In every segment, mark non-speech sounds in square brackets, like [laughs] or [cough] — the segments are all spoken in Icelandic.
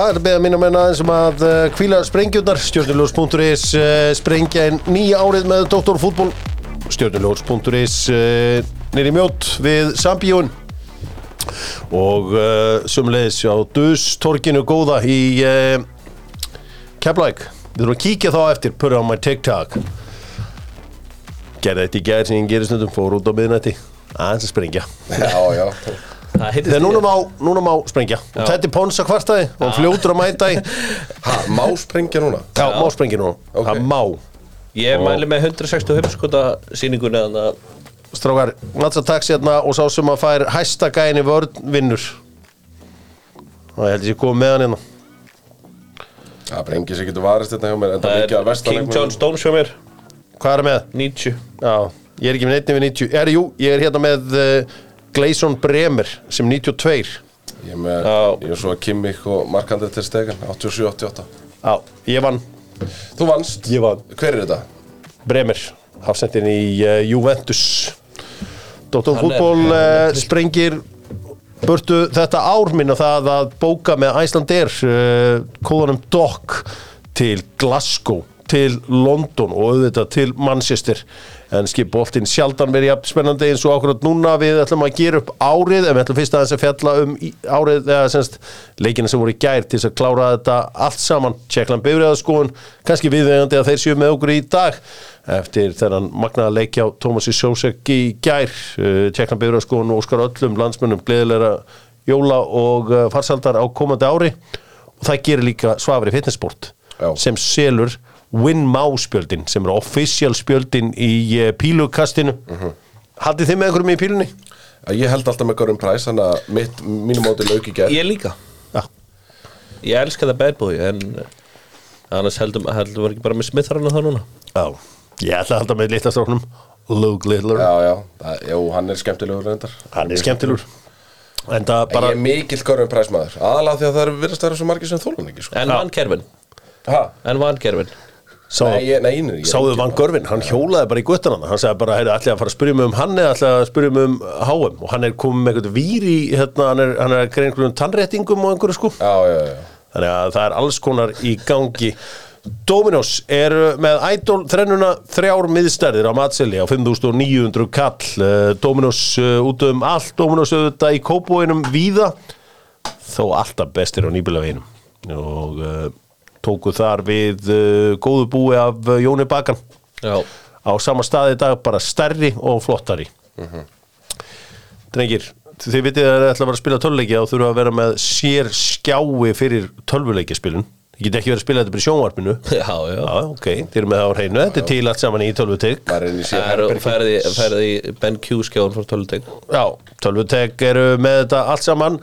Það er að beða mínu menna aðeins um að kvíla sprengjurnar. Stjórnuljós.is uh, sprengja inn nýja árið með doktorfútból Stjórnuljós.is uh, nýri mjót við Sambíun og uh, sumleðis á Dustorkinu góða í uh, Keflæk Við þurfum að kíkja þá eftir put on my TikTok. Gerði þetta í gær sem ég gerir stundum fór út á miðnætti. Aðeins að sprengja. Já, já Þegar núna má, núna má sprengja. Og þetta er Pons að kvartaði og hann fljótur að mæta í [laughs] Ha, má sprengja núna? Já, má sprengja núna. Það má. Ég mæli með 165 skota sýningunni þannig að Strákar, Natsa taxi hérna og sá sem að fær hæsta gæin í vörn vinnur. Og ég held ég sé komið með hann hérna. Það brengir sér getur varist þetta hjá mér það það er King John Stones hjá mér. Hvað er með? 90 Já, ég er ekki með neitt við 90 er, Jú, ég er hérna með uh, Gleison Bremer sem 92 Ég er með, ég er svo að Kimmich og Mark-André til stegan 87-88 Já, ég vann. Þú vannst? Ég vann. Hver er þetta? Bremer, hafsendin í uh, Juventus. Er- Fútból uh, sprengir burtu þetta ár minna það að bóka með Æslandir uh, kóðanum Dock til Glasgow til London og auðvitað til Manchester en skipboltinn sjaldan verið jafn spennandi eins og akkurat núna. Við ætlum að gera upp árið en við ætlum fyrst aðeins að fjalla um árið eða semst leikina sem voru í gær til þess að klára þetta allt saman. Tjekkland bifræðaskoðun, kannski viðvegandi að þeir séu með okkur í dag eftir þennan magnaða leikja á Tómasi Sjósek í gær. Tjekkland bifræðaskoðun og óskar öllum landsmönnum gleðilega jóla og uh, farsaldar á komandi ári. Og það gerir líka svafri fitnessport Já. sem selur Win-Má spjöldin sem er official spjöldin í uh, pílukastinu. Haldið þið með einhverjum í pílunni? Ég held alltaf með Görum Præs Þannig að mitt, mínum móti lauk í gerð Ég líka. Já, Ég elska það bad boy en annars heldum, við ekki bara með smitharana það núna? Já Ég ætla að halda með litastráknum Luke Littler. Já, já, það, jú, hann er skemmtilegur reyndar. Hann er skemmtilegur. En Bara... Ég er mikill Görum Præs maður. Aðalega því að það er virðast að vera svo margir sem þólun ekki sko. En van kerfin Ha? En van Sáðu Van Görvin, hann hjólaði bara í guttan hann Hann sagði bara, heyrðu, ætlaði að fara að spyrja mig um hann eða ætlaði að spyrja mig um HM og hann er komið með eitthvað vír í hérna, hann er, hann er einhverjum tannréttingum og einhverju sko. Já, já, já Þannig að það er alls konar í gangi. Dominos er með Idol þrennuna þrjár miðstærðir á matseli á 5900 kall. Eh, Dominos uh, út um allt. Dominos auðvitað í kópóinum víða þó alltaf bestir á nýbílaveginum og uh, tóku þar við uh, góðu búi af uh, Jóni Bakan. Já. Á sama staði í dag bara stærri og flottari. Drengir, þið vitið að það ætla að vera að spila tölvuleiki og þurfa að vera með sér skjái fyrir tölvuleikispilun Ég get ekki verið að spila þetta bara í sjónvarpinu. [laughs] Já, já. Já, ok, þið eru með það á hreinu. Þetta er til allt saman í tölvutek. Maður er inn í síðan Það eru ferði, ferði Ben Q skjáðan frá tölutek Já, tölvutek eru með þetta allt saman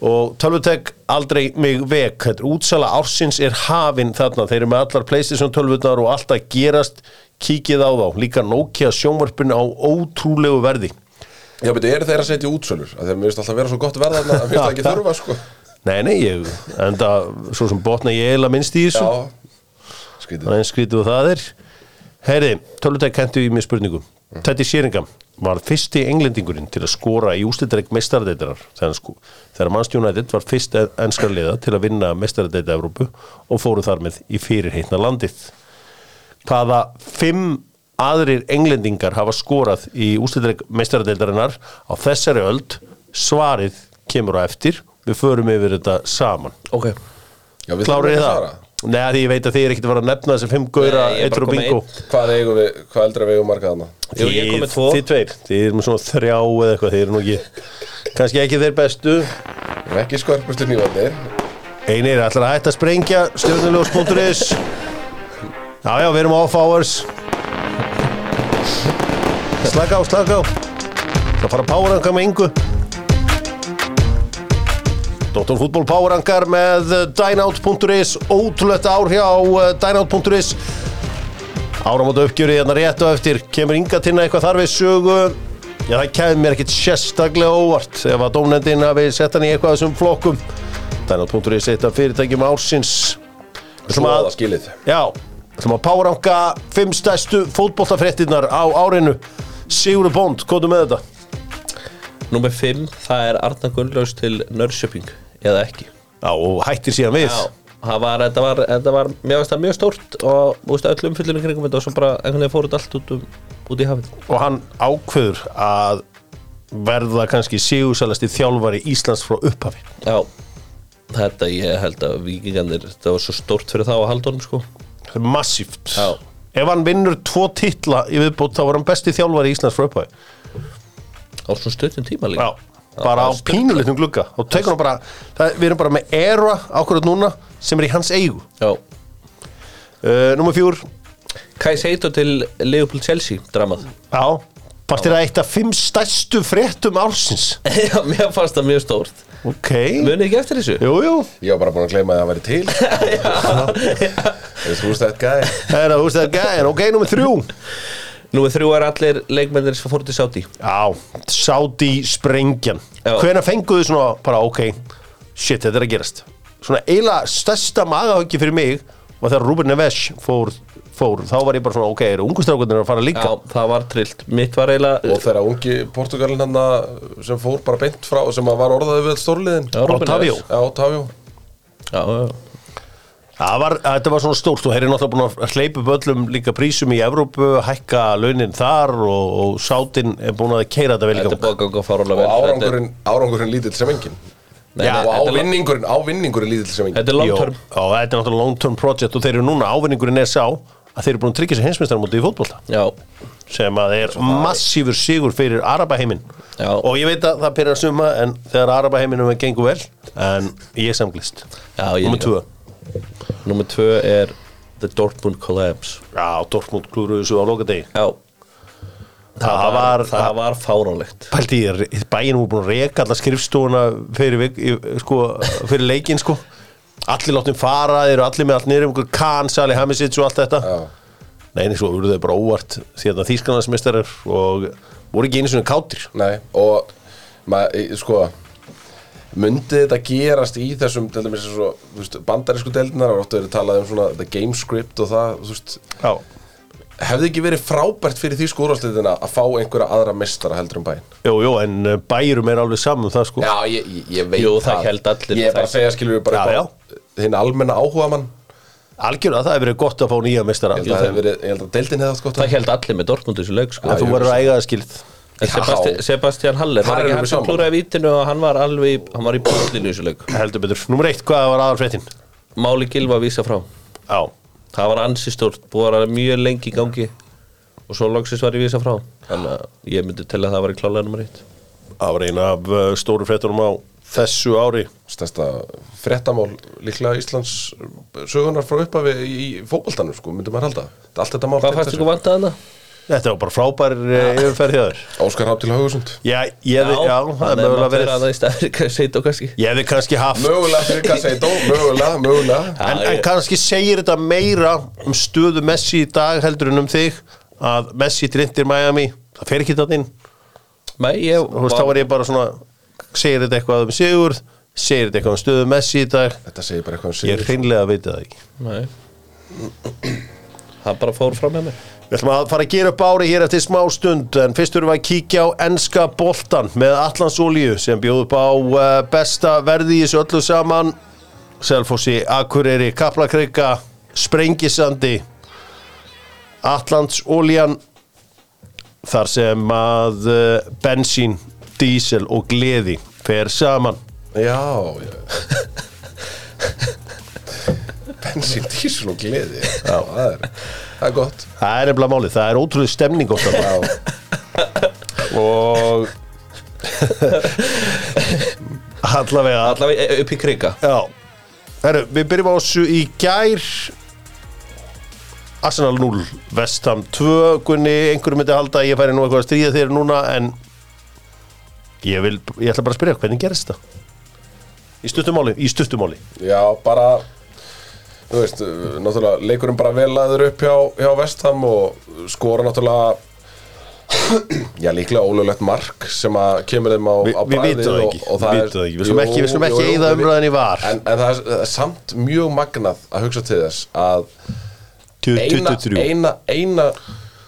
og tölvutek aldrei mig vek. Þetta er útsala ársins er hafin þarna. Þeir eru með allar Playstation tölvutnar og allt að gerast. Kíkið á þá. Líka Nokia sjónvarpinu á ótrúlegu verði. Já, betur, eru þeir að setja útsölur? Að mér finnst alltaf vera svo gott verða þarna að mér finnst það ekki þurfa, sko. [laughs] Nei, nei, ég, en það svo sem botna ég eiginlega minnst í þessu. Já, skrítið. Það er skrítið og það er. Heyri, tölvutek kentu í mér spurningum Teddy Sheringham var fyrsti englendingurinn til að skora í ústildreik mestaradeitar þegar, sko, þegar United var fyrst ennskar liða til að vinna mestaradeita Evrópu og fóru þar með í fyrirheitna landið. Hvaða fimm aðrir englendingar hafa skorað í ústildreik mestaradeitarinnar á þessari öld? Svarið kemur á eftir. Við förum yfir þetta saman. Ok. Já, við Klárið það? Nei, því ég veit að þið er ekkert að fara að nefna þessi fimm bara eittur og bingo. Hvað eigum við, hvað eldra við eigum með tvo. Þið tveir, þið erum svona þrjá eða eitthvað Þið eru nú ekki, kannski ekki þeir bestu. Við erum ekki skörpustu nývandir Einir, ætlar að hætta að sprengja Stjórnulegs.is Já, já, við erum off hours. Slaka á, slaka á. Það fara að páranga með yngu Dr. Fútból Powerangar með Dynout.is Ótrúlegt ár hjá uh, Dynout.is Áramóta uppgjöri hérna rétt og eftir. Kemur Inga til eitthvað þar við sögu? Já, það kemur mér ekkit sérstaklega óvart ef að dómnendin hafi sett hann í eitthvað þessum flokkum. Dynout.is eitt af fyrirtækjum ársins. Svoða skilið. Já, við ætlum að poweranga fimm stærstu fótboltafréttinnar á árinu. Sigurður Bónd, er með þetta? Númer 5, það er Arna Gunnlaus til Nörrköping Eða ekki? Já, og hættir síðan við. Já, það var, þetta var, þetta var það mjög stórt og þú veist, öll umfyllinu kringum þetta og svo bara einhvern veginn fór þetta allt út, um, út í hafið. Og hann ákveður að verða kannski sigursalasti þjálfari Íslands frá upphafi. Já, þetta ég held að vikingarnir, þetta var svo stórt fyrir þá að halda honum sko. Það er massíft. Já. Ef hann vinnur tvo titla í viðbót þá var hann besti þjálfari Íslands frá upphafi á svona stöðum tíma líka. Já, bara á pínulitum glugga. Og tekur hann bara, það, við erum bara með era ákvörð núna sem er í hans eigu. Já, uh, Númer fjúr, Kai Seito til Leopold Chelsea dramað já Fannst þér að eitt af fimm stærstu fréttum ársins? [laughs] Já, mér fannst það mjög stórt. Ok. Munið ekki eftir þessu? Jú, jú. Ég var bara búin að gleyma að það væri til. [laughs] Þú veist þetta gæði Það er að húst það gæðin, ok, númer þrjú Nú er þrjú er allir leikmennir sem fór til Sáti Já, Saudi sprengjan. Já. Hvenær fenguðu svona bara, ok Shit, þetta er að gerast? Svona eiginlega stærsta magahöggi fyrir mig var þegar Ruben Neves fór, fór. Þá var ég bara svona, ok, eru ungustrákundir að fara líka? Já, það var trillt. Mitt var eiginlega Og þegar ungi Portugalin hann sem fór bara beint frá sem að var orðaði við stórliðin. Já, Otavio. Neves. Já, Tavjó Já, já. Það var, þetta var svona stórt. Og þeir eru náttúrulega búin að hleypa upp öllum líka prísum í Evrópu, hækka launin þar og, og Sátin er búin að keira þetta vel í Þetta er gang. búið að ganga fárulega Og vel er- árangurinn, árangurinn lítill sem engin Nei, Já, Og er- ávinningurinn, ávinningurinn lítill sem engin Þetta er long term. Já, þetta er náttúrulega long term project. Og þeir eru núna, ávinningurinn er sá að þeir eru búin að tryggja sér heimsmyndstarmóti í fótbolta. Já, sem að er massífur sigur fyrir Arabaheimin. Já. og ég veit að það byrjar að suma en þegar Arabaheiminum er gengur vel en ég er samglist. Já, ég Númer líka. Númer tvö er The Dortmund Collapse. Já, Dortmund klúruðu þessu á lokadegi. Já. Það var, Það var fáránlegt. Ég, bæinn voru búin að reka alla skrifstofuna fyrir, sko, fyrir leikinn sko? Allir láttum fara, þeir eru allir með allt niður um einhver Kahn, Sali Hamisic og allt þetta. Já, Nei, nei, svo voru þau bara óvart síðan þýskanarnsmeistarar og voru ekki einu svona kátir. Nei Og maður, sko Mundi þetta gerast í þessum þú veist, bandarísku deildinar og óttu verið talað um svona the game script og það, veist Hefði ekki verið frábært fyrir því skúrvarsliðina að fá einhverja aðra mestara heldur um bæinn? jú, jú, en uh, bæjurum er alveg saman um það sko. Já, ég, ég, veit Jú, það Ég er bara að segja, skilur við bara Hinn almenna áhuga mann Algjörlega, það hefur verið gott að fá nýja meistara. Ég held að, það hefði verið, ég held að deildin hefði haft gott Það held allir með Dortmund þessu leik sko. Þú verður að eiga það skilt En Sebasti, Sebastian Haller var ekki við sem saman. klúraði vítinu og hann var alveg í- hann var í búlinu í þessu leik. Heldur betur, nummer eitt, hvað var aðal fréttin? Máli Gilva að vísa frá. Já, Það var ansi stórt, búið að vera mjög lengi í gangi og svo loksins var ég vísa frá. Þannig að ég myndi til að það var í klálega nummer eitt. Það var eina af uh, stóru fréttunum á þessu ári. Stærsta fréttamál líklega Íslands sögunar frá upphafi í fótboltanum sko, myndum maður halda. Allt þetta mál Hvað fannst ykkur vantað hana? Þetta var bara frábær uh, yfirferð hjá þér. Óskar Hafn til Haugusund Já, ég hefði, já, það er mögulega verið Það er seit og kannski. Ég hefði kannski haft Mögulega fyrir Kasseitó, mögulega, mögulega. En, en kannski segir þetta meira um stöðu Messi í dag heldur en um þig að Messi drindir Miami. Það fer ekki þetta inn. Nei, ég Þú veist, þá var ég bara svona segir þetta eitthvað um Sigurð? Segir þetta eitthvað um stöðu Messi í dag? Þetta segir bara eitthvað um ég sigur hreinlega veit það ekki. Nei. Það bara fór fram með mér Við ætlum að fara að gera upp ári hér eftir smá stund en fyrst erum við að kíkja á enska boltan með Allansolíu sem bjóð upp á uh, besta verði í þessu öllu saman. Selfossi, Akureyri, Kaplakreika Sprengisandi Allandsolían þar sem að uh, bensín, dísel og gleði fer saman. Já, já. [laughs] Bensín, dísul og gleði Já, það er, það er gott. Það er nefnilega málið, það er ótrúlega stemning og allavega Allavega e- upp í kriga Já. Herru, við byrjum á þessu í gær. Arsenal 0 Vestham 2 Gunni, einhverju myndi halda að ég færi nú eitthvað að stríða þér núna en ég vil, ég ætla bara að spyrja hvernig gerist það? Í stuttumáli, í stuttumáli já, bara Þú veist, náttúrulega leikurinn bara vel aður upp hjá, hjá Vestham og skora náttúrulega Já, líklega ólöglegt mark sem að kemur þeim á, Vi, á og við vitum það ekki. Við slum ekki, við slum ekki við- umræðin í var. En, en það er, það er samt mjög magnað að hugsa til þess að eina, 23 eina, eina,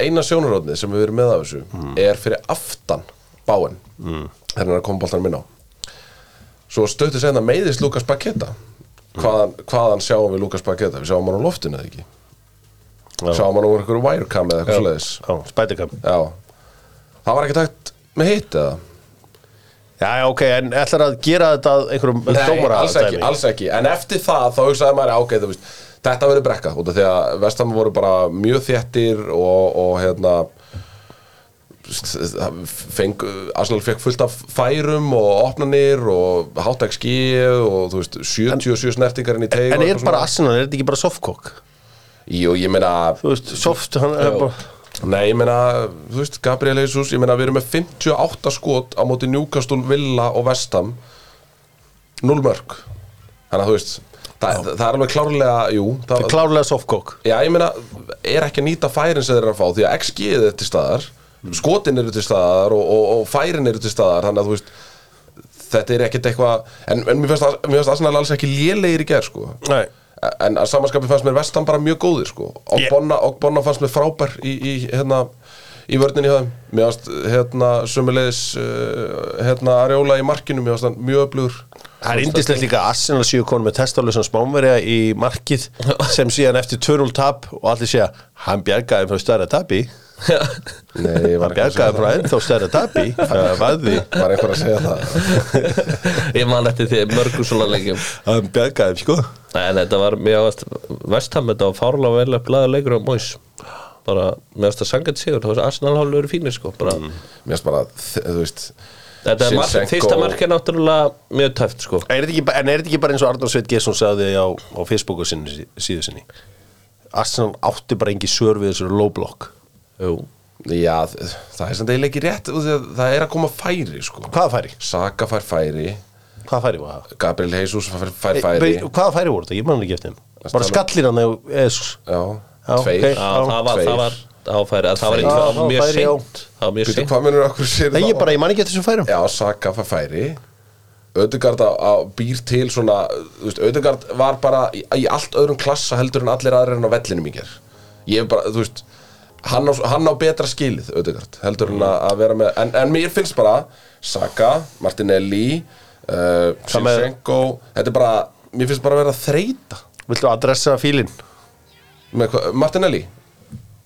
eina sjónaróðni sem við erum með af þessu Mm. er fyrir aftan báin mm. þegar hann er að koma boltan minn á. Svo stöttu segna meiðist Lukas Baketa hvaðan, hvaðan sjáum við Lukas Paketa við sjáum hann á loftinu eða ekki? Já. sjáum hann á einhverju wirecam eða eitthvað svoleiðis? Já, spætikam já. Það var ekki takt með hitt eða? Já, já, ok, en ætlar að gera þetta einhverjum dómara alls ekki, dæmi? alls ekki. En eftir það þá hugsaði maður ok, þú veist, Þetta verður brekka út af því að Vestam voru bara mjög þéttir og, og hérna feng, Arsenal fekk fullt af færum og opnanir og hátt XG og þú veist 77 snertingar inn í teig En er bara Arsenal, er þetta ekki bara softcock? Jú, ég meina veist, soft, hann er bara Nei, ég meina, þú veist, Gabriel Jesus Ég meina, við erum með 58 skot á móti Newcastle, Villa og Vestam 0 mörg Þannig að þú veist það, það er alveg klárlega, jú það, klárlega softcock. Já, ég meina, er ekki að nýta færin sem þeir eru að fá Því að XG er til staðar Skotin eru til staðar og, og, og færin eru til staðar Þannig að þú veist Þetta er ekkert eitthvað En, en mér finnst finnst Arsenal alls ekki lélegir í gerð, sko. En að samanskapi fannst mér Vestam bara mjög góðir sko. og Ég- Bonna, og Bonna fannst mér frábær í, í, hérna, í vörninni hjá þeim. Mér fannst hérna, sömulegis uh, hérna, Arjóla í markinu Mér fannst hann mjög öflugur. Það er indislegt líka Arsenal séu konum með testálusan spánverja í markið [laughs] sem síðan eftir 2-0 tap og allir segja hann bjargaði frá stærra tapi Nei, var bjargaði frá ennþá stærra [laughs] það vaði. Var einhver að segja það. [laughs] Ég man eftir því mörgum svona leikjum. Hann bjargaði sko. En þetta var mjög Vestham, þetta var fárlega vel að blaða leikur á Móis bara með þess að sanga til sigur þá var Arsenal hálfur verið fínir sko bara, Mér finnst bara, þú veist þetta er Zinchenko- fyrsta mark er náttúrulega mjög tæft sko. Er en er þetta ekki bara eins og Arnór Sveit Gesson sagði á, Facebooku síðu sinni? Arsenal átti bara engi svör Jú. Já, það er samt eiginlega ekki rétt Það er að koma færi sko. Hvaða færi? Saka fær færi. Hvaða færi var það? Gabriel Jesus fær, fær Ei, færi. vei- Hvaða færi voru þetta? Ég man ekki eftir þeim. Bara skallir hann eða Jesus. Já, Já, tveir. ok. Já, það var, það var það var, Já, ekki, það það var mjög seint. Það var mjög seint. hvað munur okkur sér Nei, ég bara, ég man ekki eftir þessum færum. Já, Saka fær færi. Ödegard að, að býr til svona þú veist, Ödegard var bara í, í allt öðrum klassa heldur en allir aðrir en á vellinum í ger Ég hef bara, þú veist hann á, hann á betra skilið, Ödegard heldur en að, vera með, en, en mér finnst bara Saka, Martinelli uh, Sinchenko þetta er bara, mér finnst bara að vera að þreita Viltu adressa fílinn? Martinelli?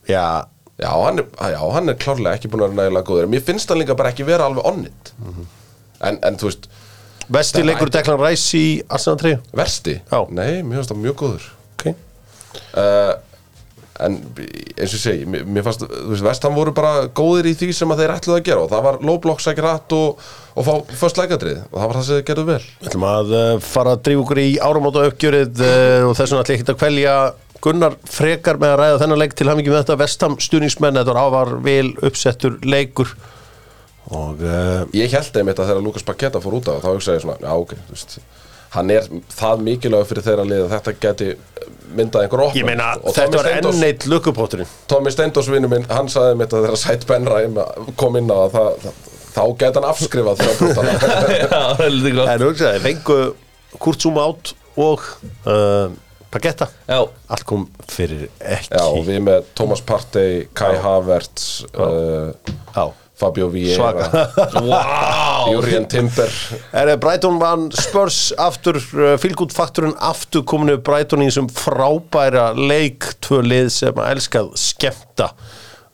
Já, Já, hann er, já, hann er klárlega ekki búin að vera nægilega góður Mér finnst hann líka bara ekki vera alveg onnit en, en þú veist, vesti leikur Declan Rice í Arsenal 3 versti Já. Nei, mér finnst það mjög góður. Ok. Uh, En eins og segi, mér, fannst, þú veist, vestan voru bara góðir í því sem að þeir ætluðu að gera og það var sækir hatt og, og fá först lækadrið og það var það sem þeir gerðu vel. Við ætlum að uh, fara að drífa okkur í áramóta uppgjörið uh, og þess vegna ætlum ég ekki að kvelja Gunnar frekar með að ræða þennan leik til hamingi með þetta. Vestam stuðningsmenn, þetta var vel uppsettur leikur. Og uh, Ég held einmitt að þegar Lukas Paketa fór út af þá hugsaði ég svona, já ok, þú veist hann er það mikilvæg fyrir þeirra lið að þetta geti myndað einhver opna ég meina þetta var enn eitt lukkupótturinn Tommy Steindós vinnu minn, hann sagði mitt að þegar Sætt Benræm kom inn á það, það, það þá gæti hann afskrifað þrjá brútana [laughs] Já, það er lítið gott. En hugsaði, fengu Kurt Zuma át og uh, Pagetta Já, allt kom fyrir ekki. Já, við með Thomas Partey, Kai Havertz uh, Já. Fabio Vieira. Svaka. Wow. Jurgen Timber. Er Brighton vann Spurs aftur, fylgút fakturinn aftur kominu Brighton í þessum frábæra leik, tvö lið sem að elskað skemmta.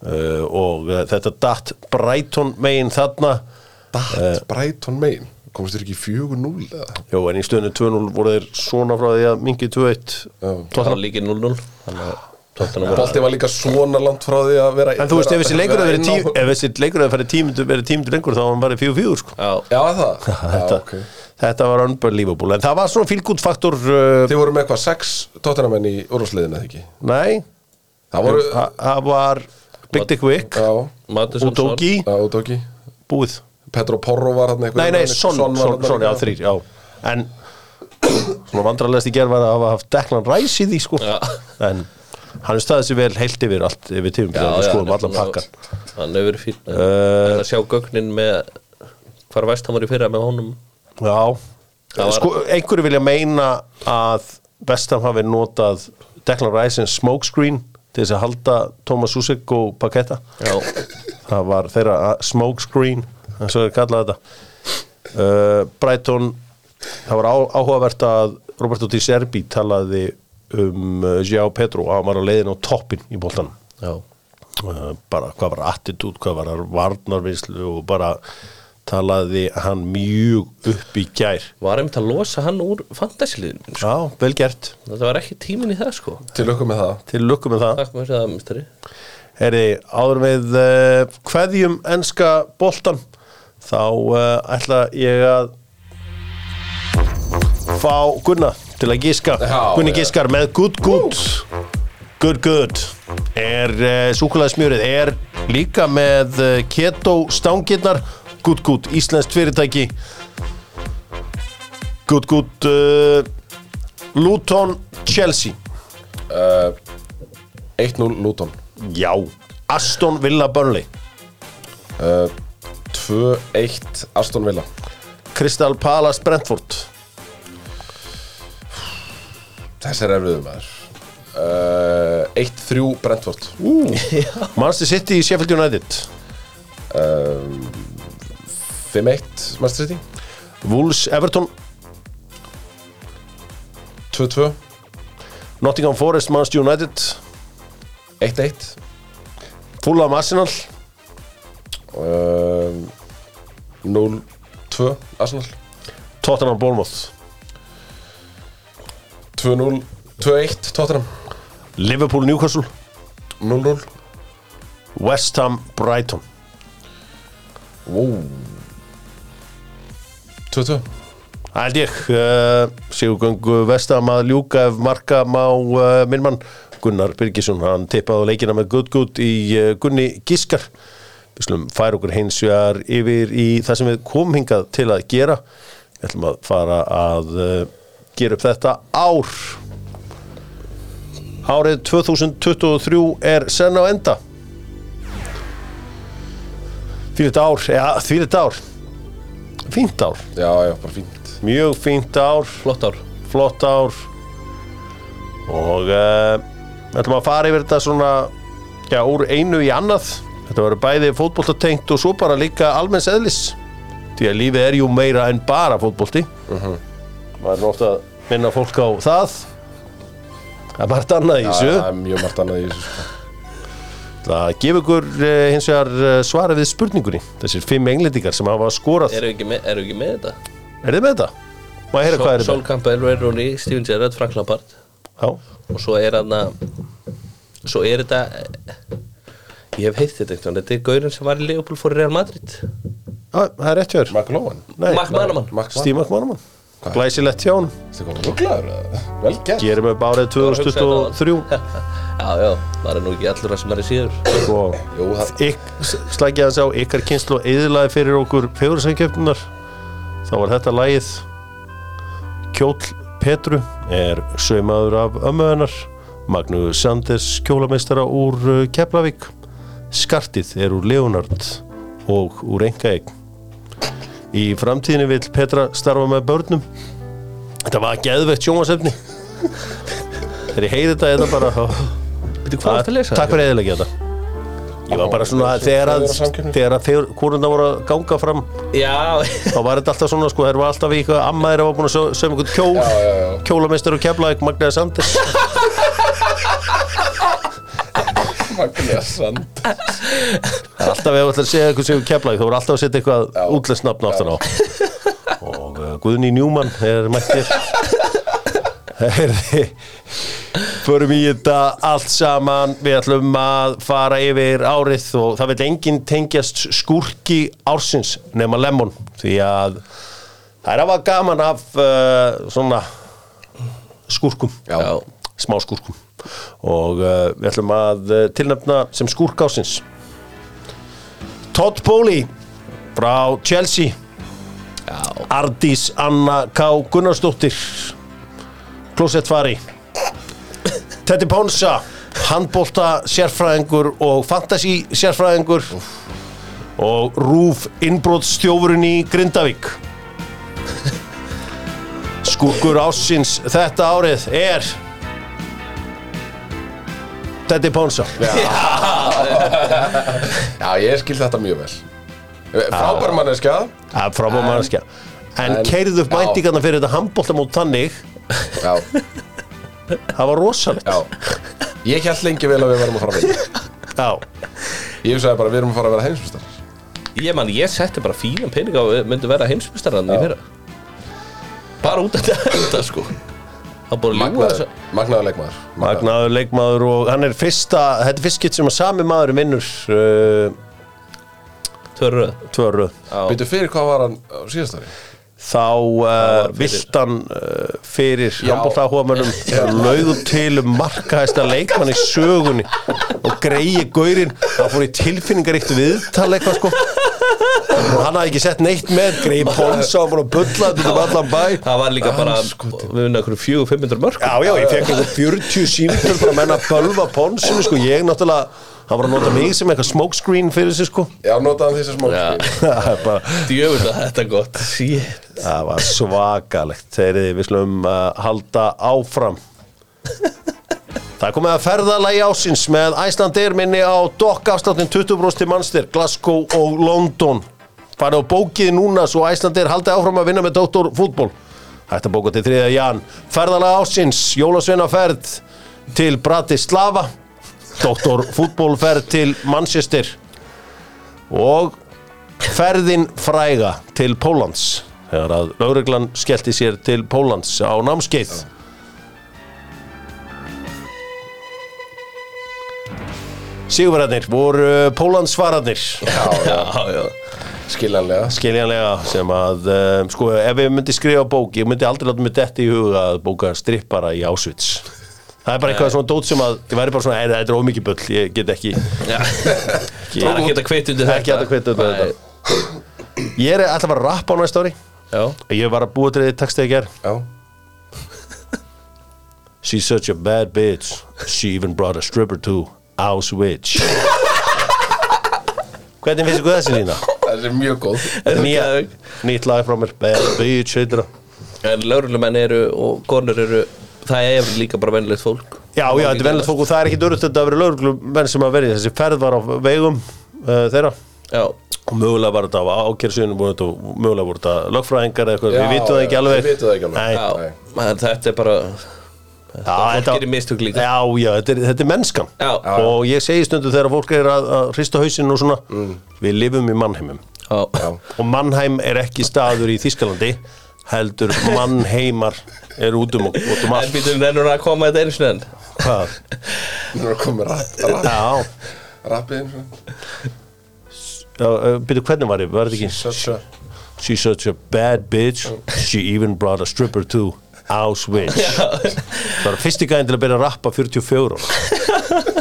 Uh, og uh, þetta datt Brighton megin þarna. Datt Brighton megin? Komast þér ekki 4-0 eða? Jó, en í stöðinu 2-0 voru þeir svona frá því að mingi 2-1 Það var líkið 0-0 Þannig að Tottenham. Var- Bolti var líka svona langt frá því að vera En þú veist, ef þessi leikur verið vera inn tím, á- ef þessi leikur hefði farið tímundu verið tímundu lengur þá var hann bara 4-4 sko. Já, Já, það? [laughs] Já, þetta, ok. þetta var unbelievable. En það var svona fylgút faktur uh, Þið voru með eitthvað sex tóttunamenn í úrvarsliðinu eða ekki? nei, Það voru það það var Big Dick Wick Já. Udogi, já, búið. Petro Porro var hann eitthvað Nei, nei, Son, já, þrýr, já. En svona vandrarlegast í gerð var að hafa haft Declan Rice í því, sko. Já. En hann er staðið sér vel heilt yfir allt yfir þegar við skoðum allan pakkan Hann hefur verið fín En en að sjá gögnin með Hvar væst hann var í fyrra með honum? Já, sko, einhverju vilja meina að Bestam hafi notað Declan Rice en smokescreen til þess að halda Thomas Susek og Paketta Já, það var þeirra smokescreen eins og þeir kallaði þetta. Uh, Brighton það var á, áhugavert að Roberto Di Serbi talaði um uh, Gjá Petro og hann var á leiðin á toppin í boltanum. Já, uh, bara hvað var attitút, hvað var varnarvinslu og bara talaði hann mjög upp í gær. Var einmitt að losa hann úr fantasiliðinu sko. Já, vel gert, Það var ekki tíminn í það sko. Til lukku með það. Til lukku með það. Takk með það, mistari Herri, áður við uh, kveðjum enska boltan þá uh, ætla ég að fá Gunna til að gíska Gunni gískar með good good good good er uh, súkulæðismjörið er líka með uh, keto stangirnar good good, íslenskt fyrirtæki. Good good uh, Luton Chelsea. Uh, 1-0 Luton. Já, Aston Villa Burnley. Uh, 2-1 Aston Villa. Crystal Palace Brentford Þessi er erfiður maður. Uh, 1-3 Brentford. [laughs] Manchester City í Sheffield United. Uh, 5-1 Manchester City. Wolves Everton. 2-2 Nottingham Forest Manchester United. 1-1 Fulham Arsenal. Uh, 0-2 Arsenal. Tottenham Bournemouth 2-0 2-1 Tottenham. Liverpool Newcastle. 0-0 West Ham Brighton. Wow. 2-2 Það held ég uh, Sigurgöngu Vestam að ljúka ef marka má uh, minn mann. Gunnar Birgisson, hann tippaði leikina með Good Good í uh, Gunni Giskar. Við slum færa okkur hins vegar yfir í það sem við komum hingað til að gera. Við ætlum að fara að gera upp þetta ár. Árið 2023 er senn á enda. Fyrir þetta ár, ja, fyrir þetta ár. Fínt ár. Já, já, bara fínt. Mjög fínt ár, Flott ár. Flott ár. Og uh, við ætlum að fara yfir þetta svona já, úr einu í annað. Þetta verður bæði fótboltatengt og svo bara líka almenns eðlis. Því að lífið er jú meira en bara fótbolti maður er ofta að minna fólk á það. Það er margt annað í Já, þessu. það er mjög margt annað í þessu sko. það gefur ykkur uh, hins vegar uh, svarið við spurningunni. Þessir fimm englendingar sem hafa skorað. Eru ekki, með- eru ekki með þetta? er þið með þetta? má ég heyra hvað er Sol þetta? Campbell, Ray Rooney, Steven Gerrard, Frank Lampard. Já, og svo er hann að svo er þetta ég hef heitt þetta eitthvað. Þetta er gaurinn sem var í Leopold fór Real Madrid. Já, það er rétt þér. McLowan Nei, Mark Manaman Steve McManaman Glæsilegt hjá hann Þetta kom rugglaður Vel gert. Gerum upp árið 2023 [laughs] já, já, maður er nú ekki allur að sem er síður. Og það Sko, ykk, slækja þess á ykkar kynslu og eðlaði fyrir okkur fegurðsangjöfnunar þá var þetta lagið. Kjóll Petru er saumaður af ömmu hennar. Magnús Sanders kjólameistara úr uh, Keflavík. Skartið er úr Leonard og úr Engaegg Í framtíðinni vill Petra starfa með börnum. Þetta var geðveikt sjónvarsefni Þegar ég heyri þetta þetta bara Veitu hvað varst að lesa? Takk fyrir eðilegja þetta Ég var bara svona að þegar að Feðrasamkeppni. þegar að fegur, hvorunda voru að ganga fram Já, þá var þetta alltaf svona sko, þeir var alltaf í eitthvað amma þeirra var búin að sauma einhvern kjól. Kjólameistar og keflaðik Magnaði Sanders [laughs] Magniða sand. Alltaf ef þú ætlar að segja eitthvað sem keflaðik þá voru alltaf að setja eitthvað útlensnafn aftan á. Og uh, Guðni Njúmann er mættir. Herði Förum í þetta allt saman. Við ætlum að fara yfir árið og það vil enginn tengjast skúrki ársins nema Lemon því að það er að var gaman af uh, svona skúrkum Já. smá skúrkum og uh, við ætlum að uh, tilnefna sem skúrk ársins. Todd Bowley frá Chelsea. Já, Ardís Anna K. Gunnarsdóttir. Klósettfari Teddy Ponsa handbólta sérfræðingur og fantasy sérfræðingur. Og Rúf innbróðstjófurinn í Grindavík. [laughs] Skúrkur ásins þetta árið er Teddy Ponsa Já, ég skil þetta mjög vel. Frábær manneskja. Það er frábæð mannskja En, En- keirðu upp já. væntingarna fyrir þetta handbóltamót þannig. Já, Það var rosalegt. Já. Ég held lengi vel að við verðum að fara að vinna. Já, Ég hugsaði bara að við erum að fara að vera heimsvistar Ég man, ég setti bara fínan pening á að við myndum vera heimsmyndstarann í Já. fyrra. Bara út af þetta sko Magnaður, magnaður leikmaður. Magnaður. Leikmaður og hann er fyrsta, þetta er fyrst skipt sem að sami maður vinnur uh, Törröð tvöru Býtu fyrir hvað var hann á síðast ári? Þá viltan uh, fyrir. Já. handbóltahugamönnum lögðu til um markaðista leikmann í sögunni og greiði gaurinn. Það fór í tilfinningaríkt viðtal eitthvað sko. Og hann hafði ekki sett neitt með greið ponsa og búin að bulla þetta um allan bæ. Það var líka bara, við vunna okkur fjögur, 500 mörg Já, já, ég fekk einhver 40 símtöl bara menna að bölva ponsinu sko, ég náttúrulega hann var að nota mig sem eitthvað smokescreen fyrir sig sko. Já, notaðan þessi smá Já. [laughs] það er bara Djöfull að þetta er gott. Shit. Það var svakalegt. Þegar við slum uh, halda áfram. Það komið að ferðalagi ásins með Æslandir minni á dokkafstáttin 20% til Manster, Glasgow og London. Farið á bókið núna svo Æslandir haldi áfram að vinna með Dóttor fútból Hægt að bóka til 3. jan. Ferðalagi ásins, Jólasveina ferð til Bratislava Dóttor fútból ferð til Manchester og ferðin fræga til Póllands þegar að lauruglan skellti sér til Póllands á námskeið. Sigurverðarnir voru Póllandsvararnir. Já, já, Já, já. Skiljanlega. Skiljanlega sem að um, sko ef ég myndi skrifa bók ég myndi aldrei láta mig detti í huga að bóka strippara í Auschwitz það er bara eitthvað svona dót sem að ég væri bara svona, "Nei, þetta er ómikið bull ég get ekki, Já. Það er ekki að kveit undir þetta ekki hægt að kvita undir þetta ég er alltaf að rappa á næsta ári Já ég var að búa til því textið ég ger Já, She's such a bad bitch. She even brought a stripper to Auschwitz. Hvernig finnst ykkur þessi lína? þessi er mjög góð Nýja, nýtt lag frá mér. Bad bitch, heitir það. En laurulumenn eru og konur eru Það er líka bara venilegt fólk Já, já, þetta er vennilegt fólk og það er ekki dörrust þetta að vera lögreglumenn sem að verið. Þessi ferð var á vegum uh, þeirra Já og mögulega var þetta á ákjörsunum og mögulega voru þetta lögfræðingar eða eitthvað. Já, Við vitum það ekki alveg. við vitum það ekki alveg. Nei. Já, en þetta er bara Já, Fólk þetta- gerir mistök líka Já, já, þetta er, þetta er mennskan. Já. Og ég segi stundu þegar fólk er að, að hrista hausinn og svona, við lifum í mannheimum. Og Mannheim er ekki staður í Þískalandi heldur mannheimar er út um, út um En allt. býtum nennur að koma þetta einu sinni enn. Hvað? nú er að koma Já, rappið eins og uh, byrju hvernig var ég, var þetta ekki? Such a She's such a bad bitch. She even brought a stripper to Auschwitz. Það var fyrsti gæðin til að byrja að rappa 44 ára.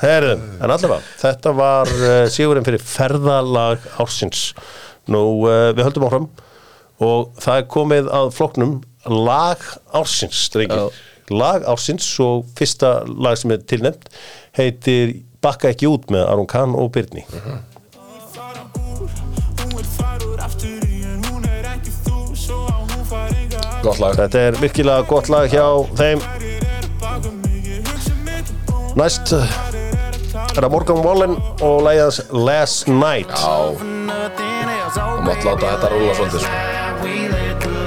Herðum, en allavega Þetta var uh, sigurinn fyrir ferðalag ársins. Nú, uh, við höldum áfram og það er komið að floknum lag ársins lag ársins og fyrsta lag sem er tilnefnt heitir Bakka ekki út með Aron Kahn og að hún fara enga Gott lag. Þetta er virkilega gott lag hjá þeim. Næst uh, er það Morgan Wallen og lægjans Last Night. Já, þú mátt láta þetta rúla svolítið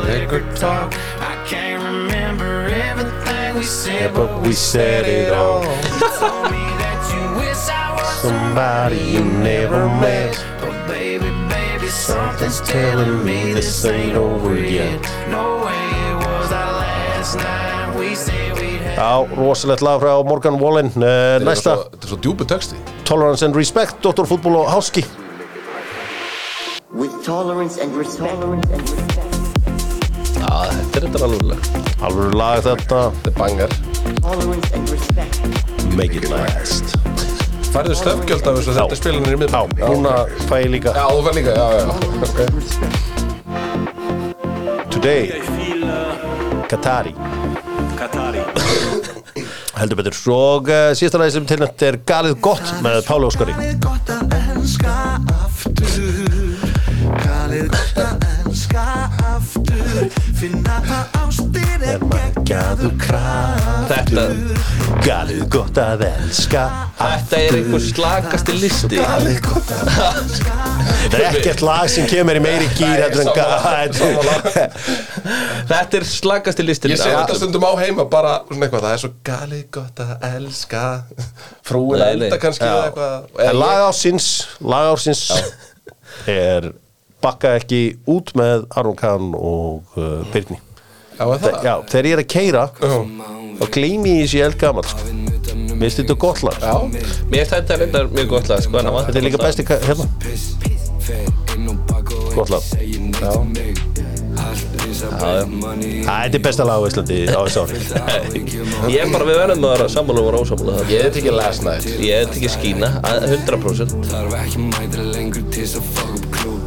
liquor talk. I can't remember everything we said But we said it all. [laughs] Told me that you wish I was Somebody you never met. But baby, baby, something's telling me this ain't over yet. No way it was our last night. We said we'd have Já, rosalegt lag frá Morgan Wallen. Uh, Þetta er Næsta, svo- Þetta er svo djúpu texti. Tolerance and Respect Doktorfútból og Háski. With tolerance and respect. Já, þetta er þetta alveg Alveg lag þetta. Þetta er respect. Make it last. Færðu stöfgjöld af þessu? Þetta spilanir í Já, miðbæn núna fæ ég líka. Já, þú fær líka, já, já, já okay. Today. Qatari. Heldur betur. Og uh, síðasta lagi sem tilnætt er Galið gott með Páli Óskari finna að ástir er geggjaðu Þetta, Galið gott að elska þetta er einhver slagasti listi. Galið gott að elska Það er ekkert lag sem kemur í meiri gýr heldur en galið. Þetta er slagasti listi Ég sé þetta stundum á heima bara svona eitthvað, það er svo galið gott að elska. Frúin að elda kannski eða eitthvað. En lag ársins Lag ársins er bakka ekki út með Aron Kahn og uh, Byrni Já, er það? Já, þegar ég er að keira þá gleymi ég þessi eldgamall sko. Mér finnst þetta gott lag. Já, Mér finnst þetta reyndar mjög gott lag sko, það Þetta er líka besti hérna. Gott lag. Þetta er besta lag á Íslandi á þessu ári. [laughs] Ég er bara við verðum að vera sammála og vera ósammála það ég er ekki last night. Ég er ekki skína, að 100%